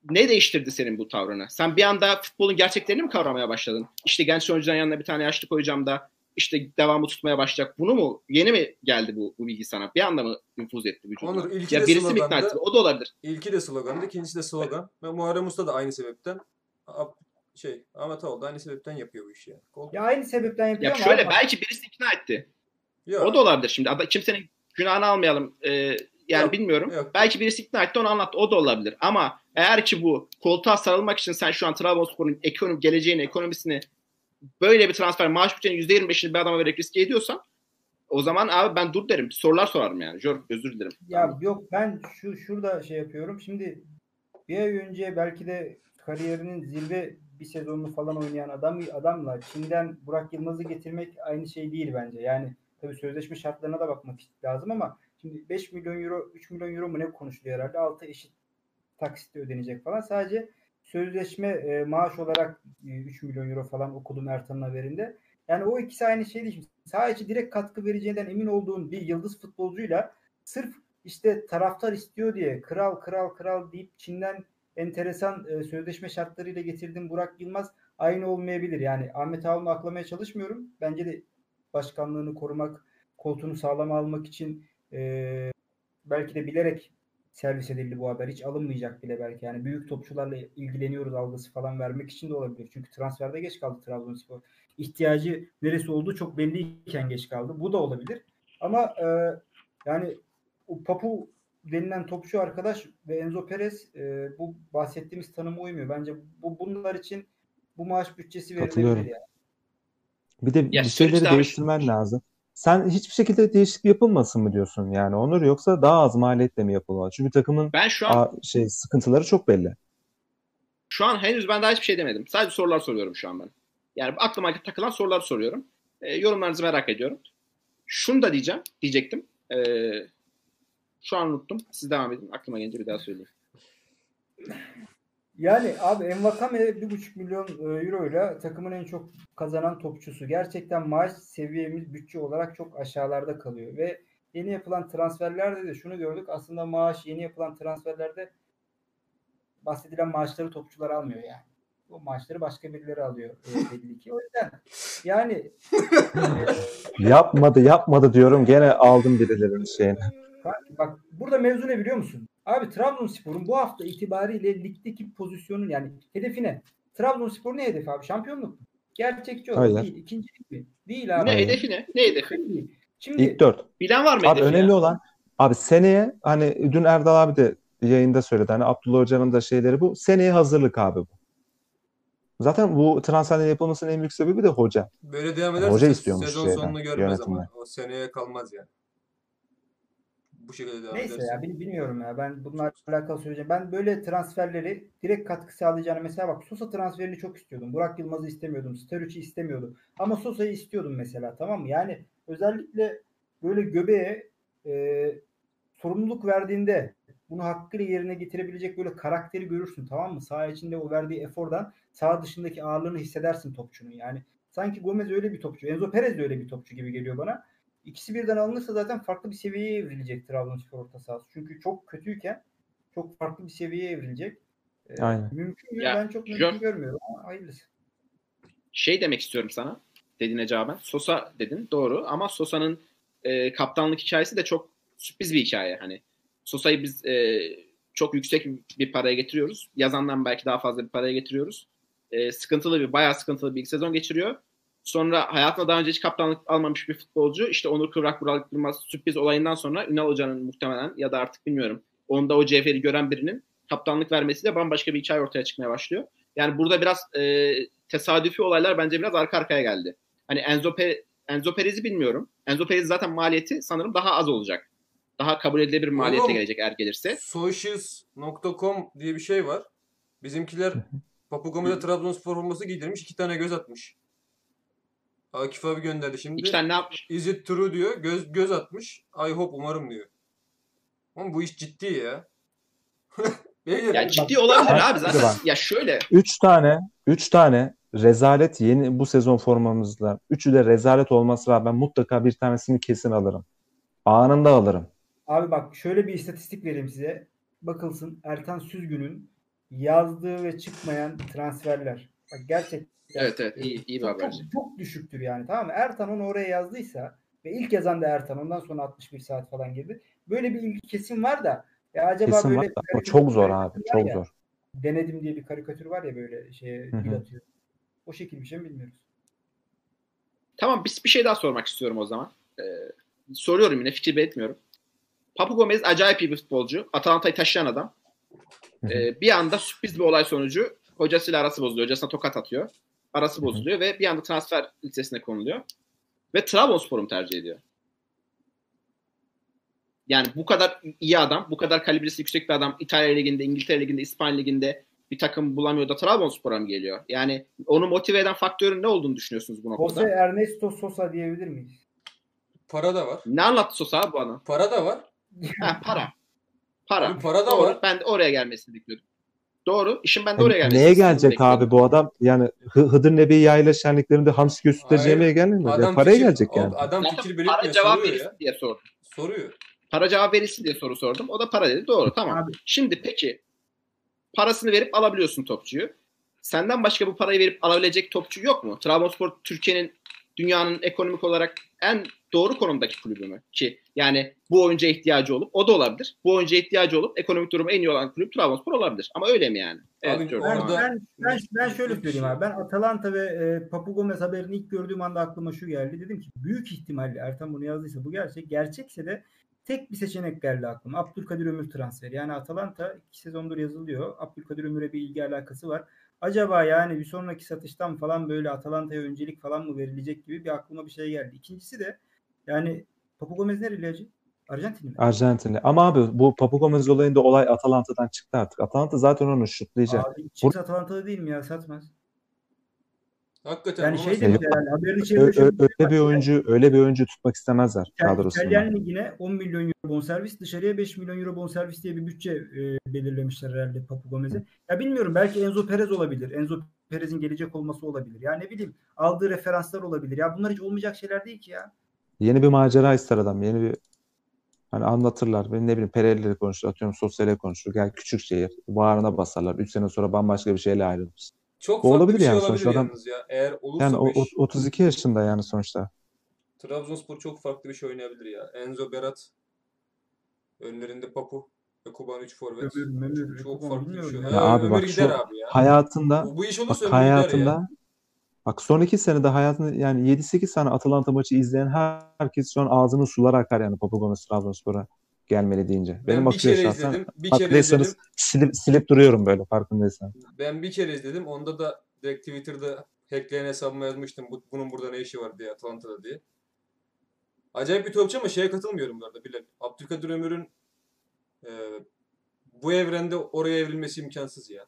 Ne değiştirdi senin bu tavrını? Sen bir anda futbolun gerçeklerini mi kavramaya başladın? İşte genç oyuncuların yanına bir tane yaşlı koyacağım da işte devamı tutmaya başlayacak. Bunu mu? Yeni mi geldi bu, bu bilgi sana? Bir anda mı nüfuz etti vücuduna? Onur ilki ya de birisi mi ikna slogandı. etti? O da olabilir. İlki de slogandı, ikincisi de slogan. Ve Muharrem Usta da aynı sebepten A- şey Ahmet Ağol da aynı sebepten yapıyor bu işi yani. Kol- Ya aynı sebepten yapıyor Ya ama şöyle abi- belki birisi ikna etti. Yok, O da olabilir şimdi. Kimsenin günahını almayalım. Ee, yani Yok, bilmiyorum. yok. Belki birisi ikna etti onu anlattı. O da olabilir. Ama eğer ki bu koltuğa sarılmak için sen şu an Trabzonspor'un ekonomi, geleceğini, ekonomisini böyle bir transfer maaş bütçenin %25'ini bir adama vererek riske ediyorsan o zaman abi ben dur derim. Sorular sorarım yani. Jor özür dilerim. Ya yok ben şu şurada şey yapıyorum. Şimdi bir ay önce belki de kariyerinin zirve bir sezonunu falan oynayan adam adamla Çin'den Burak Yılmaz'ı getirmek aynı şey değil bence. Yani tabii sözleşme şartlarına da bakmak lazım ama şimdi 5 milyon euro 3 milyon euro mu ne konuşuluyor herhalde 6 eşit taksitle ödenecek falan. Sadece sözleşme e, maaş olarak e, 3 milyon euro falan okudum Ertan'ın haberinde. Yani o ikisi aynı şey değil. Sadece direkt katkı vereceğinden emin olduğun bir yıldız futbolcuyla sırf işte taraftar istiyor diye kral kral kral deyip Çin'den enteresan e, sözleşme şartlarıyla getirdim Burak Yılmaz aynı olmayabilir. Yani Ahmet Ağol'u aklamaya çalışmıyorum. Bence de başkanlığını korumak, koltuğunu sağlama almak için e, belki de bilerek servis edildi bu haber. Hiç alınmayacak bile belki. Yani büyük topçularla ilgileniyoruz algısı falan vermek için de olabilir. Çünkü transferde geç kaldı Trabzonspor. İhtiyacı neresi olduğu çok belliyken geç kaldı. Bu da olabilir. Ama e, yani o Papu denilen topçu arkadaş ve Enzo Perez e, bu bahsettiğimiz tanıma uymuyor. Bence bu bunlar için bu maaş bütçesi verilebilir yani. Bir de Ya bir şeyleri değiştirmen lazım. Sen hiçbir şekilde değişiklik yapılmasın mı diyorsun yani Onur yoksa daha az maliyetle mi yapılmalı? Çünkü takımın Ben şu an a- şey sıkıntıları çok belli. şu an henüz ben daha hiçbir şey demedim. Sadece sorular soruyorum şu an ben. Yani aklıma takılan soruları soruyorum. E, yorumlarınızı merak ediyorum. Şunu da diyeceğim, diyecektim. E, şu an unuttum. Siz devam edin. Aklıma gelince bir daha söyleyeyim. Yani abi Envakame 1,5 milyon e, euro ile takımın en çok kazanan topçusu. Gerçekten maaş seviyemiz bütçe olarak çok aşağılarda kalıyor ve yeni yapılan transferlerde de şunu gördük. Aslında maaş yeni yapılan transferlerde bahsedilen maaşları topçular almıyor yani. Bu maaşları başka birileri alıyor e, belli ki. O yüzden yani Yapmadı yapmadı diyorum gene aldım birilerinin şeyini. Bak, bak burada mevzu ne biliyor musun? Abi Trabzonspor'un bu hafta itibariyle ligdeki pozisyonun yani hedefi ne? Trabzonspor ne hedefi abi? Şampiyonluk mu? Gerçekçi olarak Hayır. değil. İkincilik mi? Değil abi. Ne hedefi ne? Ne hedefi? Değil. Şimdi İlk dört. Bilen var mı Abi önemli ya? olan abi seneye hani dün Erdal abi de yayında söyledi. Hani Abdullah Hoca'nın da şeyleri bu. Seneye hazırlık abi bu. Zaten bu transferlerin yapılmasının en büyük sebebi de hoca. Böyle devam Hoca ederse istiyormuş sezon şeyden, sonunu görmez ama o seneye kalmaz yani. Bu şekilde devam neyse ederse. ya bil- bilmiyorum ya. Ben bunlarla alakalı söyleyeceğim. Ben böyle transferleri direkt katkı sağlayacağını mesela bak Sosa transferini çok istiyordum. Burak Yılmaz'ı istemiyordum. Sturridge'i istemiyordum. Ama Sosa'yı istiyordum mesela tamam mı? Yani özellikle böyle göbeğe e, sorumluluk verdiğinde bunu hakkıyla yerine getirebilecek böyle karakteri görürsün tamam mı? Saha içinde o verdiği efordan saha dışındaki ağırlığını hissedersin topçunun. Yani sanki Gomez öyle bir topçu. Enzo Perez de öyle bir topçu gibi geliyor bana. İkisi birden alınırsa zaten farklı bir seviyeye evrilecek Trabzonspor orta sahası. Çünkü çok kötüyken çok farklı bir seviyeye evrilecek. Ee, Aynen. Mümkün mü? Ya, Ben çok mümkün Jön- görmüyorum ama hayırlısı. Şey demek istiyorum sana. Dediğine cevaben. Sosa dedin. Doğru. Ama Sosa'nın e, kaptanlık hikayesi de çok sürpriz bir hikaye. Hani Sosa'yı biz e, çok yüksek bir paraya getiriyoruz. Yazandan belki daha fazla bir paraya getiriyoruz. E, sıkıntılı bir, bayağı sıkıntılı bir ilk sezon geçiriyor. Sonra hayatında daha önce hiç kaptanlık almamış bir futbolcu. işte Onur Kıvrak Burak Yılmaz sürpriz olayından sonra Ünal Hoca'nın muhtemelen ya da artık bilmiyorum. Onda o cevheri gören birinin kaptanlık vermesiyle bambaşka bir hikaye ortaya çıkmaya başlıyor. Yani burada biraz e, tesadüfi olaylar bence biraz arka arkaya geldi. Hani Enzo, Pe- Enzo Perez'i bilmiyorum. Enzo Perez zaten maliyeti sanırım daha az olacak. Daha kabul edilebilir maliyete Oğlum, gelecek eğer gelirse. Socials.com diye bir şey var. Bizimkiler Papu Gomez'e Trabzonspor forması giydirmiş. iki tane göz atmış. Akif abi gönderdi şimdi. İki tane ne yapmış? Is it true diyor. Göz göz atmış. I hope umarım diyor. Ama bu iş ciddi ya. Beyler, Ya ciddi olabilir abi zaten. bak. Ya şöyle Üç tane, üç tane rezalet yeni bu sezon formamızda. Üçü de rezalet olmasına rağmen mutlaka bir tanesini kesin alırım. Anında alırım. Abi bak şöyle bir istatistik vereyim size. Bakılsın Ertan Süzgün'ün yazdığı ve çıkmayan transferler. Bak gerçekten evet evet iyi, iyi bir çok, haber. çok, çok düşüktür yani tamam mı? Ertan onu oraya yazdıysa ve ilk yazan da Ertan ondan sonra 61 saat falan girdi. Böyle bir ilgi kesin var da ya acaba Kesin böyle var da. Çok zor abi. ya, Çok zor. Denedim diye bir karikatür var ya böyle şeye dil atıyor. O şekil bir şey mi bilmiyoruz. Tamam biz bir şey daha sormak istiyorum o zaman. Ee, soruyorum yine fikir belirtmiyorum. Papu Gomez acayip iyi bir futbolcu. Atalanta'yı taşıyan adam. Ee, bir anda sürpriz bir olay sonucu hocasıyla arası bozuluyor. Hocasına tokat atıyor. Arası bozuluyor ve bir anda transfer listesine konuluyor. Ve Trabzonspor'u tercih ediyor? Yani bu kadar iyi adam, bu kadar kalibresi yüksek bir adam İtalya Ligi'nde, İngiltere Ligi'nde, İspanya Ligi'nde bir takım bulamıyor da Trabzonspor'a mı geliyor? Yani onu motive eden faktörün ne olduğunu düşünüyorsunuz bu noktada? Jose Ernesto Sosa diyebilir miyiz? para da var. Ne anlattı Sosa abi bu ana? Para da var. Ha, para. Para. Abi para da Doğru. var. Ben de oraya gelmesini bekliyordum. Doğru. İşin ben de oraya gelmesini Neye gelecek bekliyordum. abi bu adam? Yani Hı- Hıdır Nebi yayla şenliklerinde hamsi göğüsleri Hayır. yemeye gelmiyor. Ya Adam paraya fikir- gelecek yani. Adam fikir para belirtmiyor. cevap verilsin ya. diye sordum. Soruyor. Para cevap verilsin diye soru sordum. O da para dedi. Doğru. Tamam. Abi. Şimdi peki parasını verip alabiliyorsun topçuyu. Senden başka bu parayı verip alabilecek topçu yok mu? Trabzonspor Türkiye'nin dünyanın ekonomik olarak en doğru konumdaki kulübü mü? Ki yani bu oyuncuya ihtiyacı olup o da olabilir. Bu oyuncuya ihtiyacı olup ekonomik durumu en iyi olan kulüp Trabzonspor olabilir. Ama öyle mi yani? Evet, Abi, Orada- ben, ben, ben şöyle söyleyeyim abi. Ben Atalanta ve e, Papu Gomez haberini ilk gördüğüm anda aklıma şu geldi. Dedim ki büyük ihtimalle Ertan bunu yazdıysa bu gerçek. Gerçekse de tek bir seçenek geldi aklıma. Abdülkadir Ömür transferi. Yani Atalanta iki sezondur yazılıyor. Abdülkadir Ömür'e bir ilgi alakası var. Acaba yani bir sonraki satıştan falan böyle Atalanta'ya öncelik falan mı verilecek gibi bir aklıma bir şey geldi. İkincisi de yani Papu Gomez nereli hacı? Arjantinli mi? Arjantinli. Ama abi bu Papu Gomez olayında olay Atalanta'dan çıktı artık. Atalanta zaten onu şutlayacak. Abi Chiefs Atalantalı değil mi ya? Satmaz. Hakikaten Yani şey demiş herhalde haberin içerisinde öyle bir oyuncu öyle bir oyuncu tutmak istemezler İtalyan, kadrosunda. İtalyan ligine 10 milyon euro bonservis, dışarıya 5 milyon euro bonservis diye bir bütçe e, belirlemişler herhalde Papu Gomez'e. Ya bilmiyorum belki Enzo Perez olabilir. Enzo Perez'in gelecek olması olabilir. Ya ne bileyim aldığı referanslar olabilir. Ya bunlar hiç olmayacak şeyler değil ki ya. Yeni bir macera ister adam. Yeni bir hani anlatırlar. Ben ne bileyim Perelleri konuşur. Atıyorum sosyale konuşur. Gel küçük şehir. Bağrına basarlar. 3 sene sonra bambaşka bir şeyle ayrılır. Çok Bu farklı olabilir bir şey yani olabilir sonuçta adam- yalnız ya. Eğer olursa Yani o, iş, o- 32 yaşında yani sonuçta. Trabzonspor çok farklı bir şey oynayabilir ya. Enzo Berat önlerinde Papu ve Kuban 3 forvet. Çok Kuban farklı bir şey. ya. Ya Ha, abi bak şu abi ya. Hayatında Bu, bu iş olursa bak ya. hayatında bak son 2 senede hayatında yani 7-8 tane Atalanta maçı izleyen herkes şu an ağzının suları akar yani Papu Gomez Trabzonspor'a gelmeli deyince. Ben Benim bir kere şahsen. izledim. Bir kere izledim. silip, silip duruyorum böyle farkındaysan. Ben bir kere izledim. Onda da direkt Twitter'da hackleyen hesabıma yazmıştım. Bu, bunun burada ne işi var diye Atalanta'da diye. Acayip bir topçu ama şeye katılmıyorum bu arada Bilal. Abdülkadir Ömür'ün e, bu evrende oraya evrilmesi imkansız ya.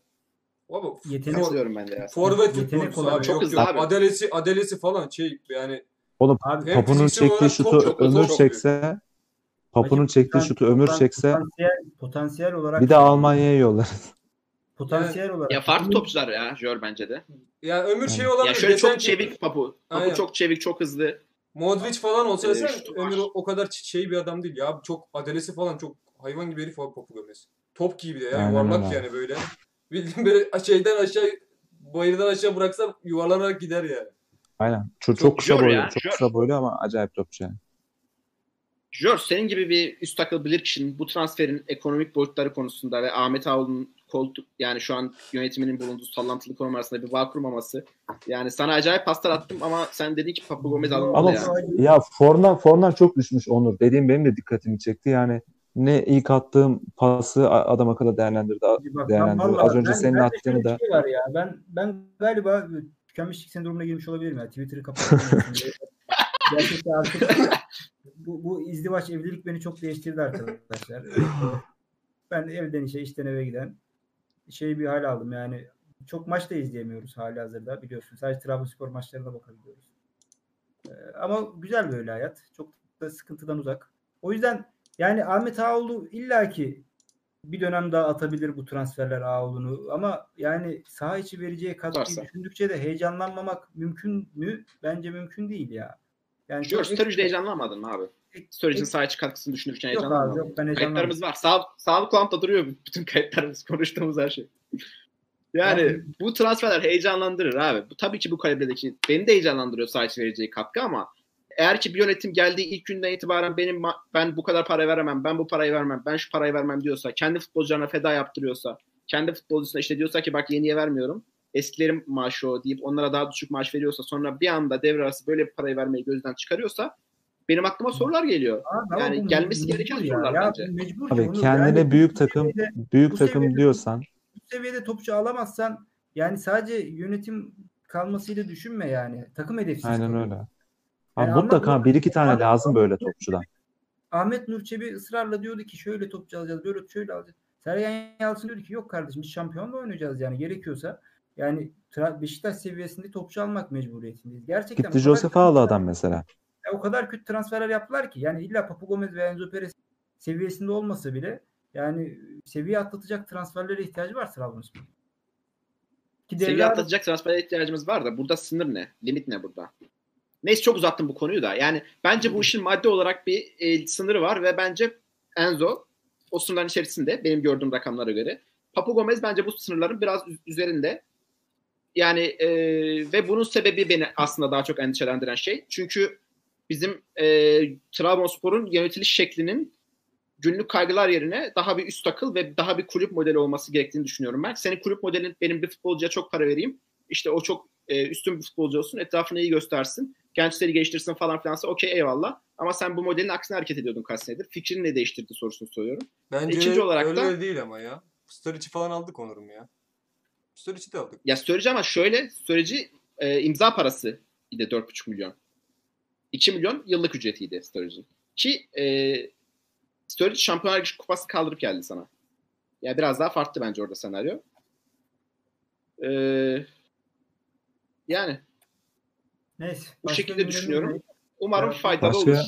Abi, Yetenek- for- ben de ya. forvet futbolcusu abi. çok Yok hızlı yok. abi. Adelesi, adelesi falan şey yani Oğlum Abi fiziksel çektiği şutu Ömür çekse Papu'nun çektiği şutu Ömür potan- çekse potansiyel, potansiyel olarak bir de Almanya'ya yollarız. potansiyel olarak Ya farklı topçular ya Jör bence de. ya Ömür şey olabilir. Ya şöyle Geçen çok çevik Papu. Papu Aynen. çok çevik, çok hızlı. Modric falan olsa Ee, desen var. Ömür o- kadar şey bir adam değil ya. Çok adelesi falan çok hayvan gibi herif abi Papu Gomez. Top gibi de ya Aynen yuvarlak öyle. yani böyle. Bildiğin böyle şeyden aşağı bayırdan aşağı bıraksam yuvarlanarak gider yani. Aynen. Çok, Çok çok kısa boylu. ya, Çok kısa boylu ama acayip topçu yani. Jör senin gibi bir üst akıl bilir kişinin bu transferin ekonomik boyutları konusunda ve Ahmet Ağol'un koltuk yani şu an yönetiminin bulunduğu sallantılı konum arasında bir bağ kurmaması. Yani sana acayip paslar attım ama sen dedin ki Papu Gomez alınmalı Ama ya. ya formdan formdan çok düşmüş Onur. Dediğim benim de dikkatimi çekti. Yani ne ilk attığım pası adam akıllı değerlendirdi. Bak, ben değerlendiriyor. vallahi Az önce ben- senin bende attığını da şey var ya. Ben ben galiba tükenmişlik sendromuna girmiş olabilirim ya. Twitter'ı kapattım. Gerçekten artık bu, bu izdivaç evlilik beni çok değiştirdi arkadaşlar. ben evden işe, işten eve giden şey bir hal aldım yani. Çok maç da izleyemiyoruz hali hazırda biliyorsun. Sadece Trabzonspor maçlarına bakabiliyoruz. Ee, ama güzel böyle hayat. Çok da sıkıntıdan uzak. O yüzden yani Ahmet Ağoğlu illaki bir dönem daha atabilir bu transferler Ağoğlu'nu ama yani saha içi vereceği katkıyı Varsa. düşündükçe de heyecanlanmamak mümkün mü? Bence mümkün değil ya. Yani çok Sturridge'de heyecanlanmadın mı abi? Sturridge'in ek- saha içi katkısını düşünürken Yok abi, heyecanlanmadın yok, ben heyecanlanmadım. Kayıtlarımız var. Sağ, sağlık kulağımda duruyor bütün kayıtlarımız. Konuştuğumuz her şey. Yani Abi- bu transferler heyecanlandırır abi. Bu tabii ki bu kalibredeki beni de heyecanlandırıyor saha vereceği katkı ama eğer ki bir yönetim geldiği ilk günden itibaren benim ben bu kadar para veremem, ben bu parayı vermem, ben şu parayı vermem diyorsa, kendi futbolcularına feda yaptırıyorsa, kendi futbolcusuna işte diyorsa ki bak yeniye vermiyorum, eskilerin maaşı o deyip onlara daha düşük maaş veriyorsa sonra bir anda devre arası böyle bir parayı vermeyi gözden çıkarıyorsa benim aklıma sorular geliyor. Abi ama Yani bu gelmesi gereken ya. sorular Ya bence. bu Mecbur Abi kendine Yani büyük takım seviyede- büyük takım seviyede- diyorsan bu seviyede topçu alamazsan yani sadece yönetim kalmasıyla düşünme yani. Takım hedefsiz aynen kalıyor. öyle. Yani Abi mutlaka bir iki tane Ahmet- lazım böyle topçudan. Ahmet Nur Çebi ısrarla diyordu ki şöyle topçu alacağız, böyle şöyle alacağız. Sergen Yalçın diyordu ki yok kardeşim biz şampiyonla oynayacağız yani gerekiyorsa. Yani Beşiktaş seviyesinde topçu almak mecburiyetindeyiz. Gerçekten Gitti Josef aldı adam mesela. Ya o kadar kötü transferler yaptılar ki yani illa Papu Gomez ve Enzo Perez seviyesinde olmasa bile yani seviye atlatacak transferlere ihtiyacı var Trabzonspor. Ki Seviye atlatacak transfere ihtiyacımız var da burada sınır ne? Limit ne burada? Neyse çok uzattım bu konuyu da. Yani bence bu işin madde olarak bir e, sınırı var ve bence Enzo o sınırların içerisinde benim gördüğüm rakamlara göre. Papu Gomez bence bu sınırların biraz üz- üzerinde. Yani e, ve bunun sebebi beni aslında daha çok endişelendiren şey. Çünkü bizim e, Trabzonspor'un yönetiliş şeklinin günlük kaygılar yerine daha bir üst akıl ve daha bir kulüp modeli olması gerektiğini düşünüyorum ben. Senin kulüp modelin benim bir futbolcuya çok para vereyim. İşte o çok e, üstün bir futbolcu olsun, etrafını iyi göstersin, gençleri geliştirsin falan filansa okey eyvallah. Ama sen bu modelin aksine hareket ediyordun kaç senedir. Fikrini ne değiştirdi sorusunu soruyorum. Bence İkinci olarak öyle da- değil ama ya. Sturridge'i falan aldık Onur'um ya. Sturridge'i de aldık. Ya Sturridge ama şöyle Sturridge'i e, imza parası idi 4,5 milyon. 2 milyon yıllık ücretiydi Sturridge'in. Ki e, Sturridge Şampiyonlar kupası kaldırıp geldi sana. Yani biraz daha farklı bence orada senaryo. E, yani Neyse. Bu başka şekilde düşünüyorum. umarım Evet. faydalı Başka- olur.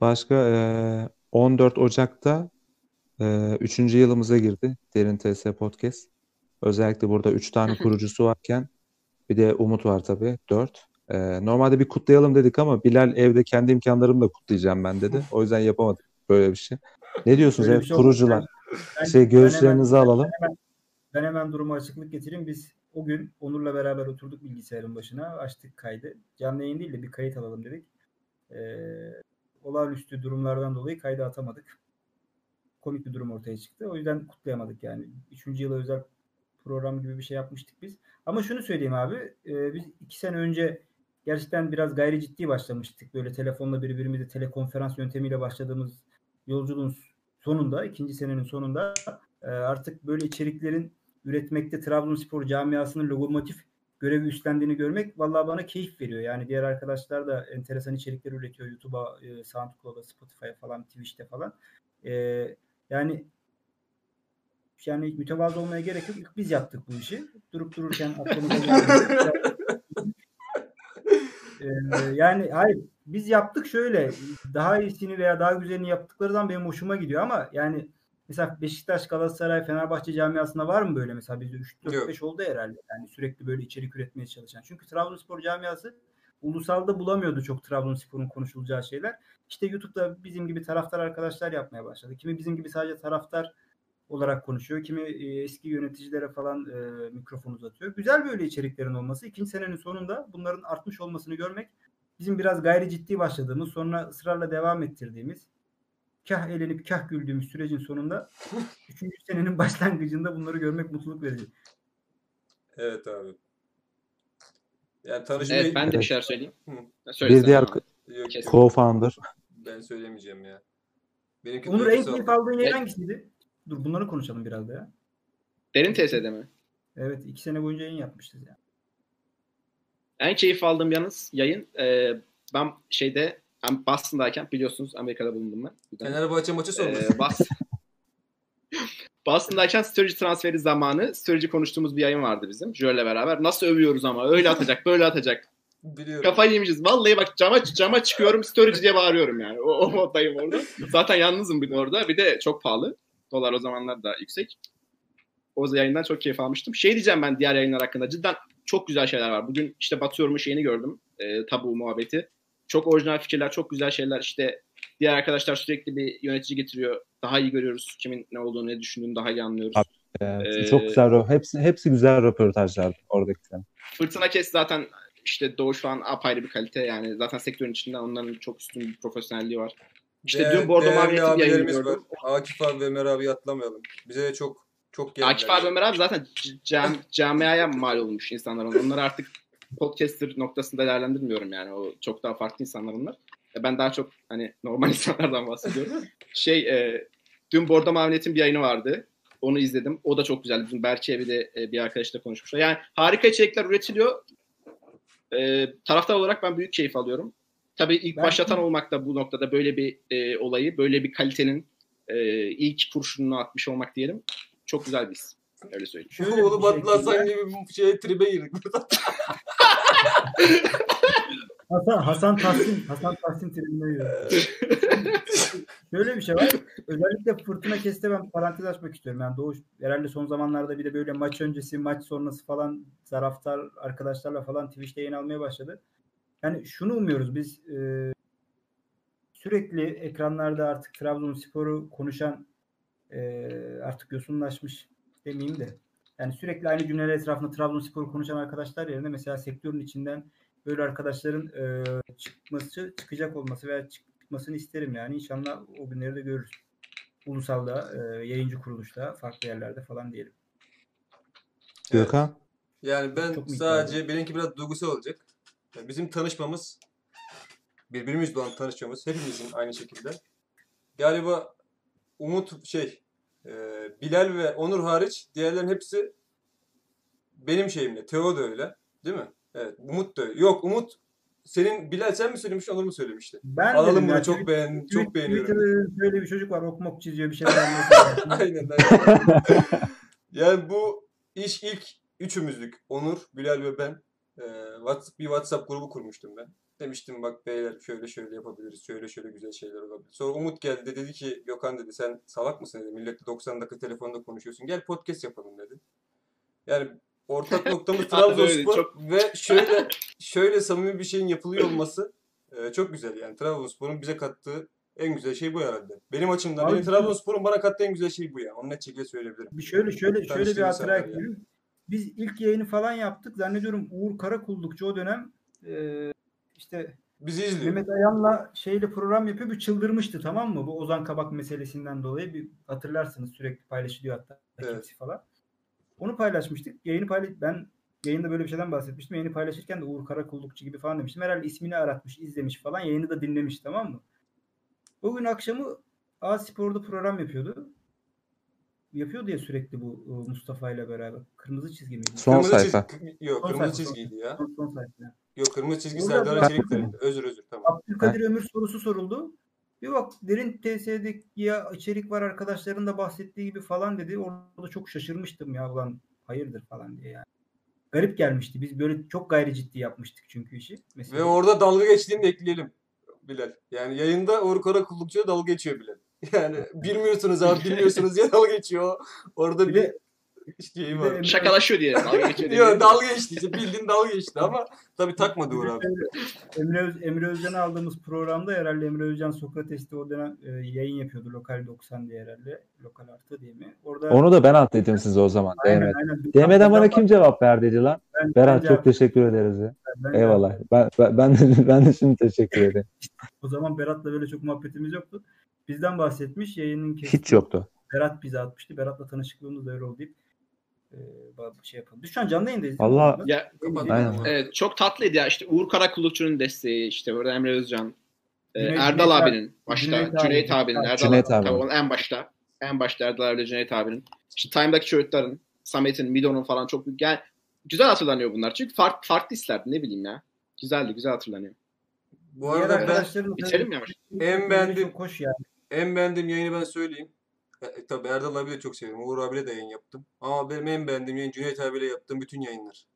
Başka eee, 14 Ocak'ta eee 3. yılımıza girdi Derin TS Podcast. Özellikle burada 3 tane kurucusu varken bir de Umut var tabii 4. normalde bir kutlayalım dedik ama Bilal evde kendi imkanlarımla kutlayacağım ben dedi. O yüzden yapamadık böyle bir şey. Ne diyorsunuz evet şey kurucular? Ben- Şey ben görüşlerinizi hemen- alalım. Ben hemen, ben hemen duruma açıklık getireyim. Biz o gün Onur'la beraber oturduk bilgisayarın başına. Açtık kaydı. Canlı yayın değil de bir kayıt alalım dedik. Ee, olağanüstü durumlardan dolayı kaydı atamadık. Komik bir durum ortaya çıktı. O yüzden kutlayamadık yani. Üçüncü yıla özel program gibi bir şey yapmıştık biz. Ama şunu söyleyeyim abi. e, biz iki sene önce gerçekten biraz gayri ciddi başlamıştık. Böyle telefonla birbirimize telekonferans yöntemiyle başladığımız yolculuğun sonunda, ikinci senenin sonunda e, artık böyle içeriklerin üretmekte Trabzonspor camiasının lokomotif görevi üstlendiğini görmek vallahi bana keyif veriyor. Yani diğer arkadaşlar da enteresan içerikler üretiyor YouTube'a, e, SoundCloud'a, Spotify'a falan, Twitch'te falan. E, yani yani mütevazı olmaya gerek yok. İlk biz yaptık bu işi. Durup dururken aklımıza geldi. Ee, yani hayır biz yaptık şöyle daha iyisini veya daha güzelini yaptıkları zaman benim hoşuma gidiyor ama yani mesela Beşiktaş, Galatasaray, Fenerbahçe camiasında var mı böyle mesela bizde 3 4 Yok. 5 oldu herhalde. Yani sürekli böyle içerik üretmeye çalışan. Çünkü Trabzonspor camiası ulusalda bulamıyordu çok Trabzonspor'un konuşulacağı şeyler. İşte YouTube'da bizim gibi taraftar arkadaşlar yapmaya başladı. Kimi bizim gibi sadece taraftar olarak konuşuyor. Kimi e, eski yöneticilere falan e, mikrofon uzatıyor. Güzel böyle içeriklerin olması. ikinci senenin sonunda bunların artmış olmasını görmek bizim biraz gayri ciddi başladığımız sonra ısrarla devam ettirdiğimiz kah eğlenip kah güldüğümüz sürecin sonunda üçüncü senenin başlangıcında bunları görmek mutluluk verici. Evet abi. Yani tanışmayı... Evet ben de bir şeyler söyleyeyim. Söyle Bir sen diğer co-founder. ben söylemeyeceğim ya. Benimki Onur en keyif aldığın yer Evet. hangisiydi? Dur bunları konuşalım biraz da ya. Derin TS'de mi? Evet iki sene boyunca yayın yapmışız ya. En keyif aldığım yalnız yayın e, ben şeyde ben Boston'dayken biliyorsunuz Amerika'da bulundum ben. Dönem. Fenerbahçe maçı sonrası. Ee, Boston. Boston'dayken Sturridge transferi zamanı Sturridge'i konuştuğumuz bir yayın vardı bizim. Jöl'le beraber. Nasıl övüyoruz ama. Öyle atacak, böyle atacak. Biliyorum. Kafayı yemişiz. Vallahi bak cama cama çıkıyorum Sturridge diye bağırıyorum yani. O, o moddayım orada. Zaten yalnızım bir orada. Bir de çok pahalı. Dolar o zamanlar da yüksek. O yayından çok keyif almıştım. Şey diyeceğim ben diğer yayınlar hakkında. Cidden çok güzel şeyler var. Bugün işte Batı Yorum'un şeyini gördüm. E, tabu muhabbeti. Çok orijinal fikirler, çok güzel şeyler. İşte diğer arkadaşlar sürekli bir yönetici getiriyor. Daha iyi görüyoruz kimin ne olduğunu, ne düşündüğünü daha iyi anlıyoruz. Abi, Evet, Ee, çok güzel. Hepsi hepsi güzel röportajlar oradakiler. Fırtına Kes zaten işte Doğuş falan apayrı bir kalite yani. Zaten sektörün içinde onların çok üstün bir profesyonelliği var. İşte Değer- dün Bordo Maviyet'in bir yayını var. Akif abi ve Ömer abi atlamayalım. Bize de çok çok geldiler. Akif abi Ömer abi zaten cam, camiaya mal olmuş insanlar. onlar. Onları artık podcaster noktasında değerlendirmiyorum yani. O çok daha farklı insanlar onlar. E, Ben daha çok hani normal insanlardan bahsediyorum. şey e, dün Bordo Maviyet'in bir yayını vardı. Onu izledim. O da çok güzeldi. Bizim Berke bir de e, bir arkadaşla konuşmuşlar. Yani harika içerikler üretiliyor. E, taraftar olarak ben büyük keyif alıyorum. Tabii ilk Ben- başlatan olmak da bu noktada böyle bir e, olayı, böyle bir kalitenin e, ilk kurşununu atmış olmak diyelim. Çok güzel bir his. Öyle söyleyeyim. Şöyle Oğlum bir şey Atlasan ekleyeyim. gibi bir şeye tribe girdik burada. Hasan, Hasan Tahsin, Hasan Tahsin tribüne giriyor. Şöyle bir şey var. Özellikle fırtına keste ben parantez açmak istiyorum. Yani Doğuş herhalde son zamanlarda bir de böyle maç öncesi, maç sonrası falan taraftar arkadaşlarla falan Twitch'te yayın almaya başladı. Yani şunu umuyoruz biz e, sürekli ekranlarda artık Trabzonspor'u konuşan e, artık yosunlaşmış demeyeyim de yani sürekli aynı cümleler etrafında Trabzonspor'u konuşan arkadaşlar yerine mesela sektörün içinden böyle arkadaşların e, çıkması, çıkacak olması veya çıkmasını isterim yani. İnşallah o günleri de görürüz. Ulusalda, e, yayıncı kuruluşta, farklı yerlerde falan diyelim. Gökhan. Yani ben Çok sadece benimki biraz duygusal olacak. Bizim tanışmamız birbirimizle olan tanışmamız hepimizin aynı şekilde. Galiba Umut şey e, Bilal ve Onur hariç diğerlerin hepsi benim şeyimle. Teo da öyle. Değil mi? Evet. Umut da öyle. Yok Umut senin Bilal sen mi söylemiştin Onur mu söylemişti? Ben Alalım bunu çok beğen çok beğeniyorum. Böyle bir çocuk var okmok çiziyor bir şeyler aynen aynen. yani bu iş ilk üçümüzlük. Onur, Bilal ve ben. Ee, WhatsApp, bir WhatsApp grubu kurmuştum ben. Demiştim bak beyler şöyle şöyle yapabiliriz. Şöyle şöyle güzel şeyler olabilir. Sonra Umut geldi dedi ki Gökhan dedi sen salak mısın dedi. Milletle 90 dakika telefonda konuşuyorsun. Gel podcast yapalım dedi. Yani ortak noktamız Trabzonspor çok- ve şöyle şöyle samimi bir şeyin yapılıyor olması e, çok güzel. Yani Trabzonspor'un bize kattığı en güzel şey bu herhalde. Benim açımdan Abi- benim Trabzonspor'un bana kattığı en güzel şey bu ya. Onu net şekilde söyleyebilirim. Bir şöyle şöyle şöyle bir hatıra ekleyeyim. Biz ilk yayını falan yaptık. Zannediyorum Uğur Karakullukçu o dönem e, işte Bizi izliyor. Mehmet Ayan'la şeyle program yapıyor. Bir çıldırmıştı tamam mı? Bu Ozan Kabak meselesinden dolayı bir hatırlarsınız sürekli paylaşılıyor hatta Evet. falan. Onu paylaşmıştık. Yayını paylaş ben yayında böyle bir şeyden bahsetmiştim. Yayını paylaşırken de Uğur Karakullukçu gibi falan demiştim. Herhalde ismini aratmış, izlemiş falan. Yayını da dinlemiş tamam mı? O gün akşamı A Spor'da program yapıyordu. Yapıyor diye sürekli bu e, Mustafa ile beraber. Kırmızı çizgi miydi? Son Kırmızı sayfa. çizgi- yok Son kırmızı sayfa, çizgiydi ya. Son, son sayfa. Yok kırmızı çizgi Orada Serdar Çelik'ti. Özür özür tamam. Abdülkadir Ömür sorusu soruldu. Bir bak derin TS'de ya içerik var arkadaşların da bahsettiği gibi falan dedi. Orada çok şaşırmıştım ya ulan hayırdır falan diye yani. Garip gelmişti. Biz böyle çok gayri ciddi yapmıştık çünkü işi. Mesela Ve orada dalga geçtiğini de ekleyelim Bilal. Yani yayında Uğur Karakullukçu'ya dalga geçiyor Bilal. Yani bilmiyorsunuz abi bilmiyorsunuz diye dalga geçiyor. Orada Bir de var. Şakalaşıyor diye. Dalga geçiyor diye. Yok dalga geçti işte bildiğin dalga geçti ama tabii takmadı Uğur abi. Emre, Öz, Emre Özcan'ı aldığımız programda herhalde Emre Özcan Sokrates'te o dönem e, yayın yapıyordu. Lokal 90 diye herhalde. Lokal artı diye mi? Orada Onu da ben atledim size o zaman. aynen, DM'den. aynen. DM'den bana kim cevap verdiydi lan? Ben- Berat ben çok cevap- teşekkür ederiz ya. ben Eyvallah. Ben, ben, ben, de, ben de şimdi teşekkür ederim. O zaman Berat'la böyle çok muhabbetimiz yoktu. Bizden bahsetmiş. Yayının kesin. Hiç yoktu. Berat bize atmıştı. Berat'la tanışıklığımız da öyle oldu deyip e, bir şey yapalım. Biz şu an canlı yayındayız. Vallahi- Ya. Evet çok tatlıydı ya işte Uğur Karakullukçu'nun desteği işte burada Emre Özcan e, Cüneyt- Erdal Cüneyt- abinin başta Cüneyt Cüneyt, abi. abinin Erdal Cüneyt abi, abi. tabii en başta en başta Erdal abiyle Cüneyt abinin işte Time'daki çocukların Samet'in Mido'nun falan çok büyük yani güzel hatırlanıyor bunlar çünkü farklı farklı hislerdi ne bileyim ya güzeldi güzel hatırlanıyor Bu arada ben mi yavaş? En beğendiğim- Çok hoş yani. En beğendiğim yayını ben söyleyeyim. E, e, tabii Erdal abi de çok seviyorum. Uğur abiyle de yayın yaptım. Ama benim en beğendiğim yayın Cüneyt abiyle yaptığım bütün yayınlar.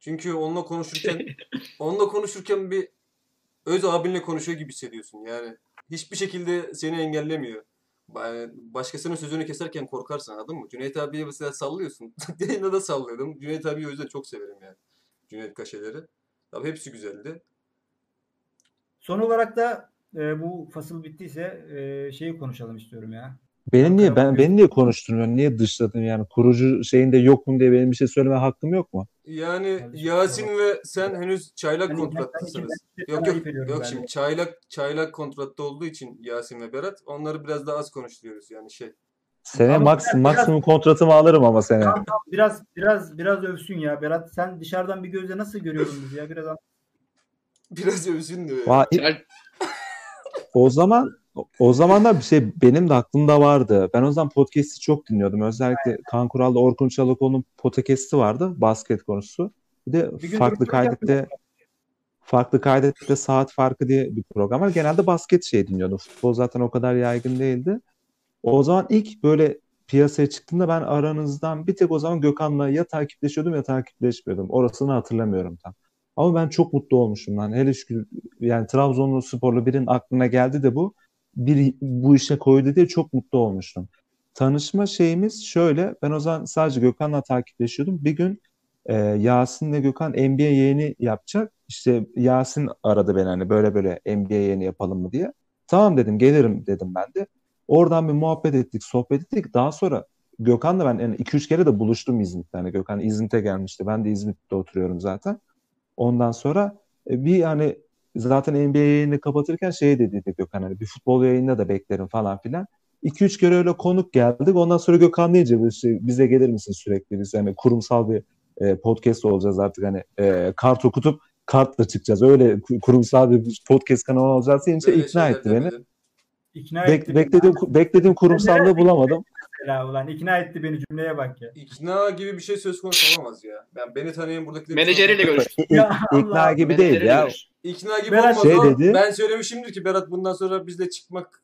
Çünkü onunla konuşurken onunla konuşurken bir öz abinle konuşuyor gibi hissediyorsun. Yani hiçbir şekilde seni engellemiyor. Yani başkasının sözünü keserken korkarsın anladın mı? Cüneyt abiye mesela sallıyorsun. Yayında da sallıyordum. Cüneyt abiyi o yüzden çok severim yani. Cüneyt Kaşeleri. Tabii hepsi güzeldi. Son olarak da e, bu fasıl bittiyse e, şeyi konuşalım istiyorum ya. Benim niye ben beni niye konuşturmuyorsun? Niye dışladın yani? Kurucu şeyinde yokum diye benim bir şey söyleme hakkım yok mu? Yani Yasin ve sen henüz çaylak Hani kontrattasınız. ben Yok yok yok şimdi çaylak çaylak kontratta olduğu için Yasin ve Berat onları biraz daha az konuşturuyoruz yani şey. Sene Ama biraz- maksimum kontratımı alırım ama sene. Tamam, tamam, biraz biraz biraz övsün ya Berat. Sen dışarıdan bir gözle nasıl görüyorsun bizi ya? Biraz Biraz övsün diyor. Vay, O zaman o zamanlar bir şey benim de aklımda vardı. Ben o zaman podcast'i çok dinliyordum. Özellikle Kaan Kural'da Orkun Çolakoğlu'nun podcast'i vardı. Basket konusu. Bir de Bir farklı kaydette farklı kaydette saat farkı diye bir program var. Genelde basket şey dinliyordum. Futbol zaten o kadar yaygın değildi. O zaman ilk böyle piyasaya çıktığında ben aranızdan bir tek o zaman Gökhan'la ya takipleşiyordum ya takipleşmiyordum. Orasını hatırlamıyorum tam. Ama ben çok mutlu olmuşum lan. Hele şükür yani Trabzonlu sporlu birinin aklına geldi de bu. Bir bu işe koydu diye çok mutlu olmuştum. Tanışma şeyimiz şöyle. Ben o zaman sadece Gökhan'la takipleşiyordum. Bir gün e, Yasin'le Gökhan NBA yayını yapacak. İşte Yasin aradı beni hani böyle böyle NBA yayını yapalım mı diye. Tamam dedim gelirim dedim ben de. Oradan bir muhabbet ettik, sohbet ettik. Daha sonra Gökhan'la ben yani 2-3 kere de buluştum İzmit'te. Hani Gökhan İzmit'e gelmişti. Ben de İzmit'te oturuyorum zaten. Ondan sonra e, bir hani zaten NBA yayını kapatırken şey dediydi Gökhan hani bir futbol yayında da beklerim falan filan. 2-3 kere öyle konuk geldik. Ondan sonra Gökhan deyince şey, bize gelir misin sürekli? Biz hani kurumsal bir e, podcast olacağız artık hani e, kart okutup kartla çıkacağız. Öyle ku- kurumsal bir podcast kanalı olacağız deyince ikna etti beni. İkna Bek- beklediğim beklediğim kurumsallığı bulamadım. Mesela ulan ikna etti beni cümleye bak ya. İkna gibi bir şey söz konusu olamaz ya. Ben beni tanıyan buradakiler Menajeriyle görüştüm. Ya ikna gibi değil ya. İkna gibi Berat olmaz şey o. dedi. Ben söylemişimdir ki Berat bundan sonra bizle çıkmak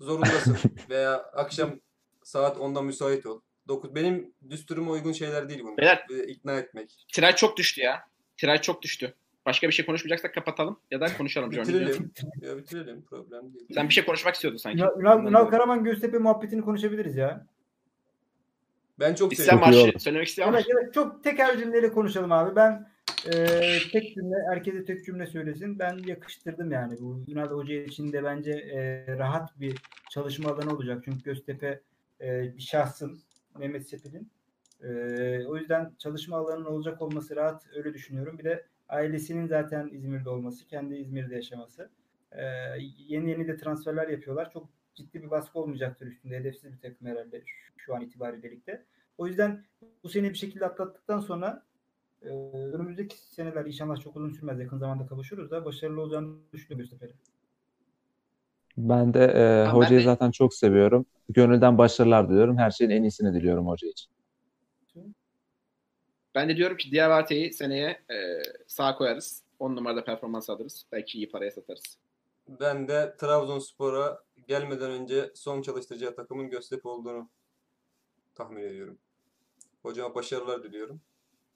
zorundasın. Veya akşam saat 10'da müsait ol. 9 benim düsturuma uygun şeyler değil bunlar. Beyler. İkna etmek. Tiraj çok düştü ya. Tiraj çok düştü. Başka bir şey konuşmayacaksak kapatalım ya da konuşalım. Bitirelim. ya bitirelim. Problem değil. Sen bir şey konuşmak istiyordun sanki. Ünal, Ünal, Ünal Karaman Göztepe muhabbetini konuşabiliriz ya. Ben çok İslam marşı söylemek istiyor ama Evet, evet çok teker cümleyle konuşalım abi. Ben e, tek cümle, herkese tek cümle söylesin. Ben yakıştırdım yani. Bu Ünal Hoca için de bence e, rahat bir çalışma alanı olacak. Çünkü Göztepe e, bir şahsın Mehmet Sepil'in. E, o yüzden çalışma alanının olacak olması rahat öyle düşünüyorum. Bir de ailesinin zaten İzmir'de olması, kendi İzmir'de yaşaması. E, yeni yeni de transferler yapıyorlar. Çok ciddi bir baskı olmayacaktır üstünde. Hedefsiz bir takım herhalde şu, şu an itibariyle ligde. O yüzden bu sene bir şekilde atlattıktan sonra e, önümüzdeki seneler inşallah çok uzun sürmez. Yakın zamanda kavuşuruz da başarılı olacağını düşünüyorum Göztepe'nin. Ben de e, ben hocayı de- zaten çok seviyorum. Gönülden başarılar diliyorum. Her şeyin en iyisini diliyorum hoca için. Ben de diyorum ki Diabate'yi seneye e, sağ koyarız. 10 numarada performans alırız. Belki iyi paraya satarız. Ben de Trabzonspor'a gelmeden önce son çalıştıracağı takımın Göztepe olduğunu tahmin ediyorum. Hocama başarılar diliyorum.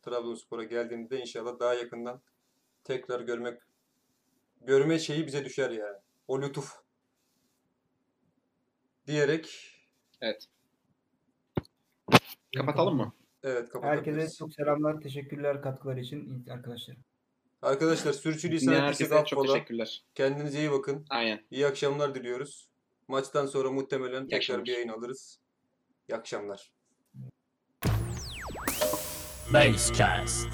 Trabzonspor'a geldiğinde inşallah daha yakından tekrar görmek görme şeyi bize düşer yani. O lütuf. Diyerek Evet. Kapatalım mı? Evet Herkese kapatabiliriz. çok selamlar, teşekkürler katkıları için arkadaşlar. Arkadaşlar sürçülisan ettiysek herkese çok affola. teşekkürler. Kendinize iyi bakın. Aynen. İyi akşamlar diliyoruz. Maçtan sonra muhtemelen tekrar akşamlar. bir yayın alırız. İyi akşamlar. Basecast.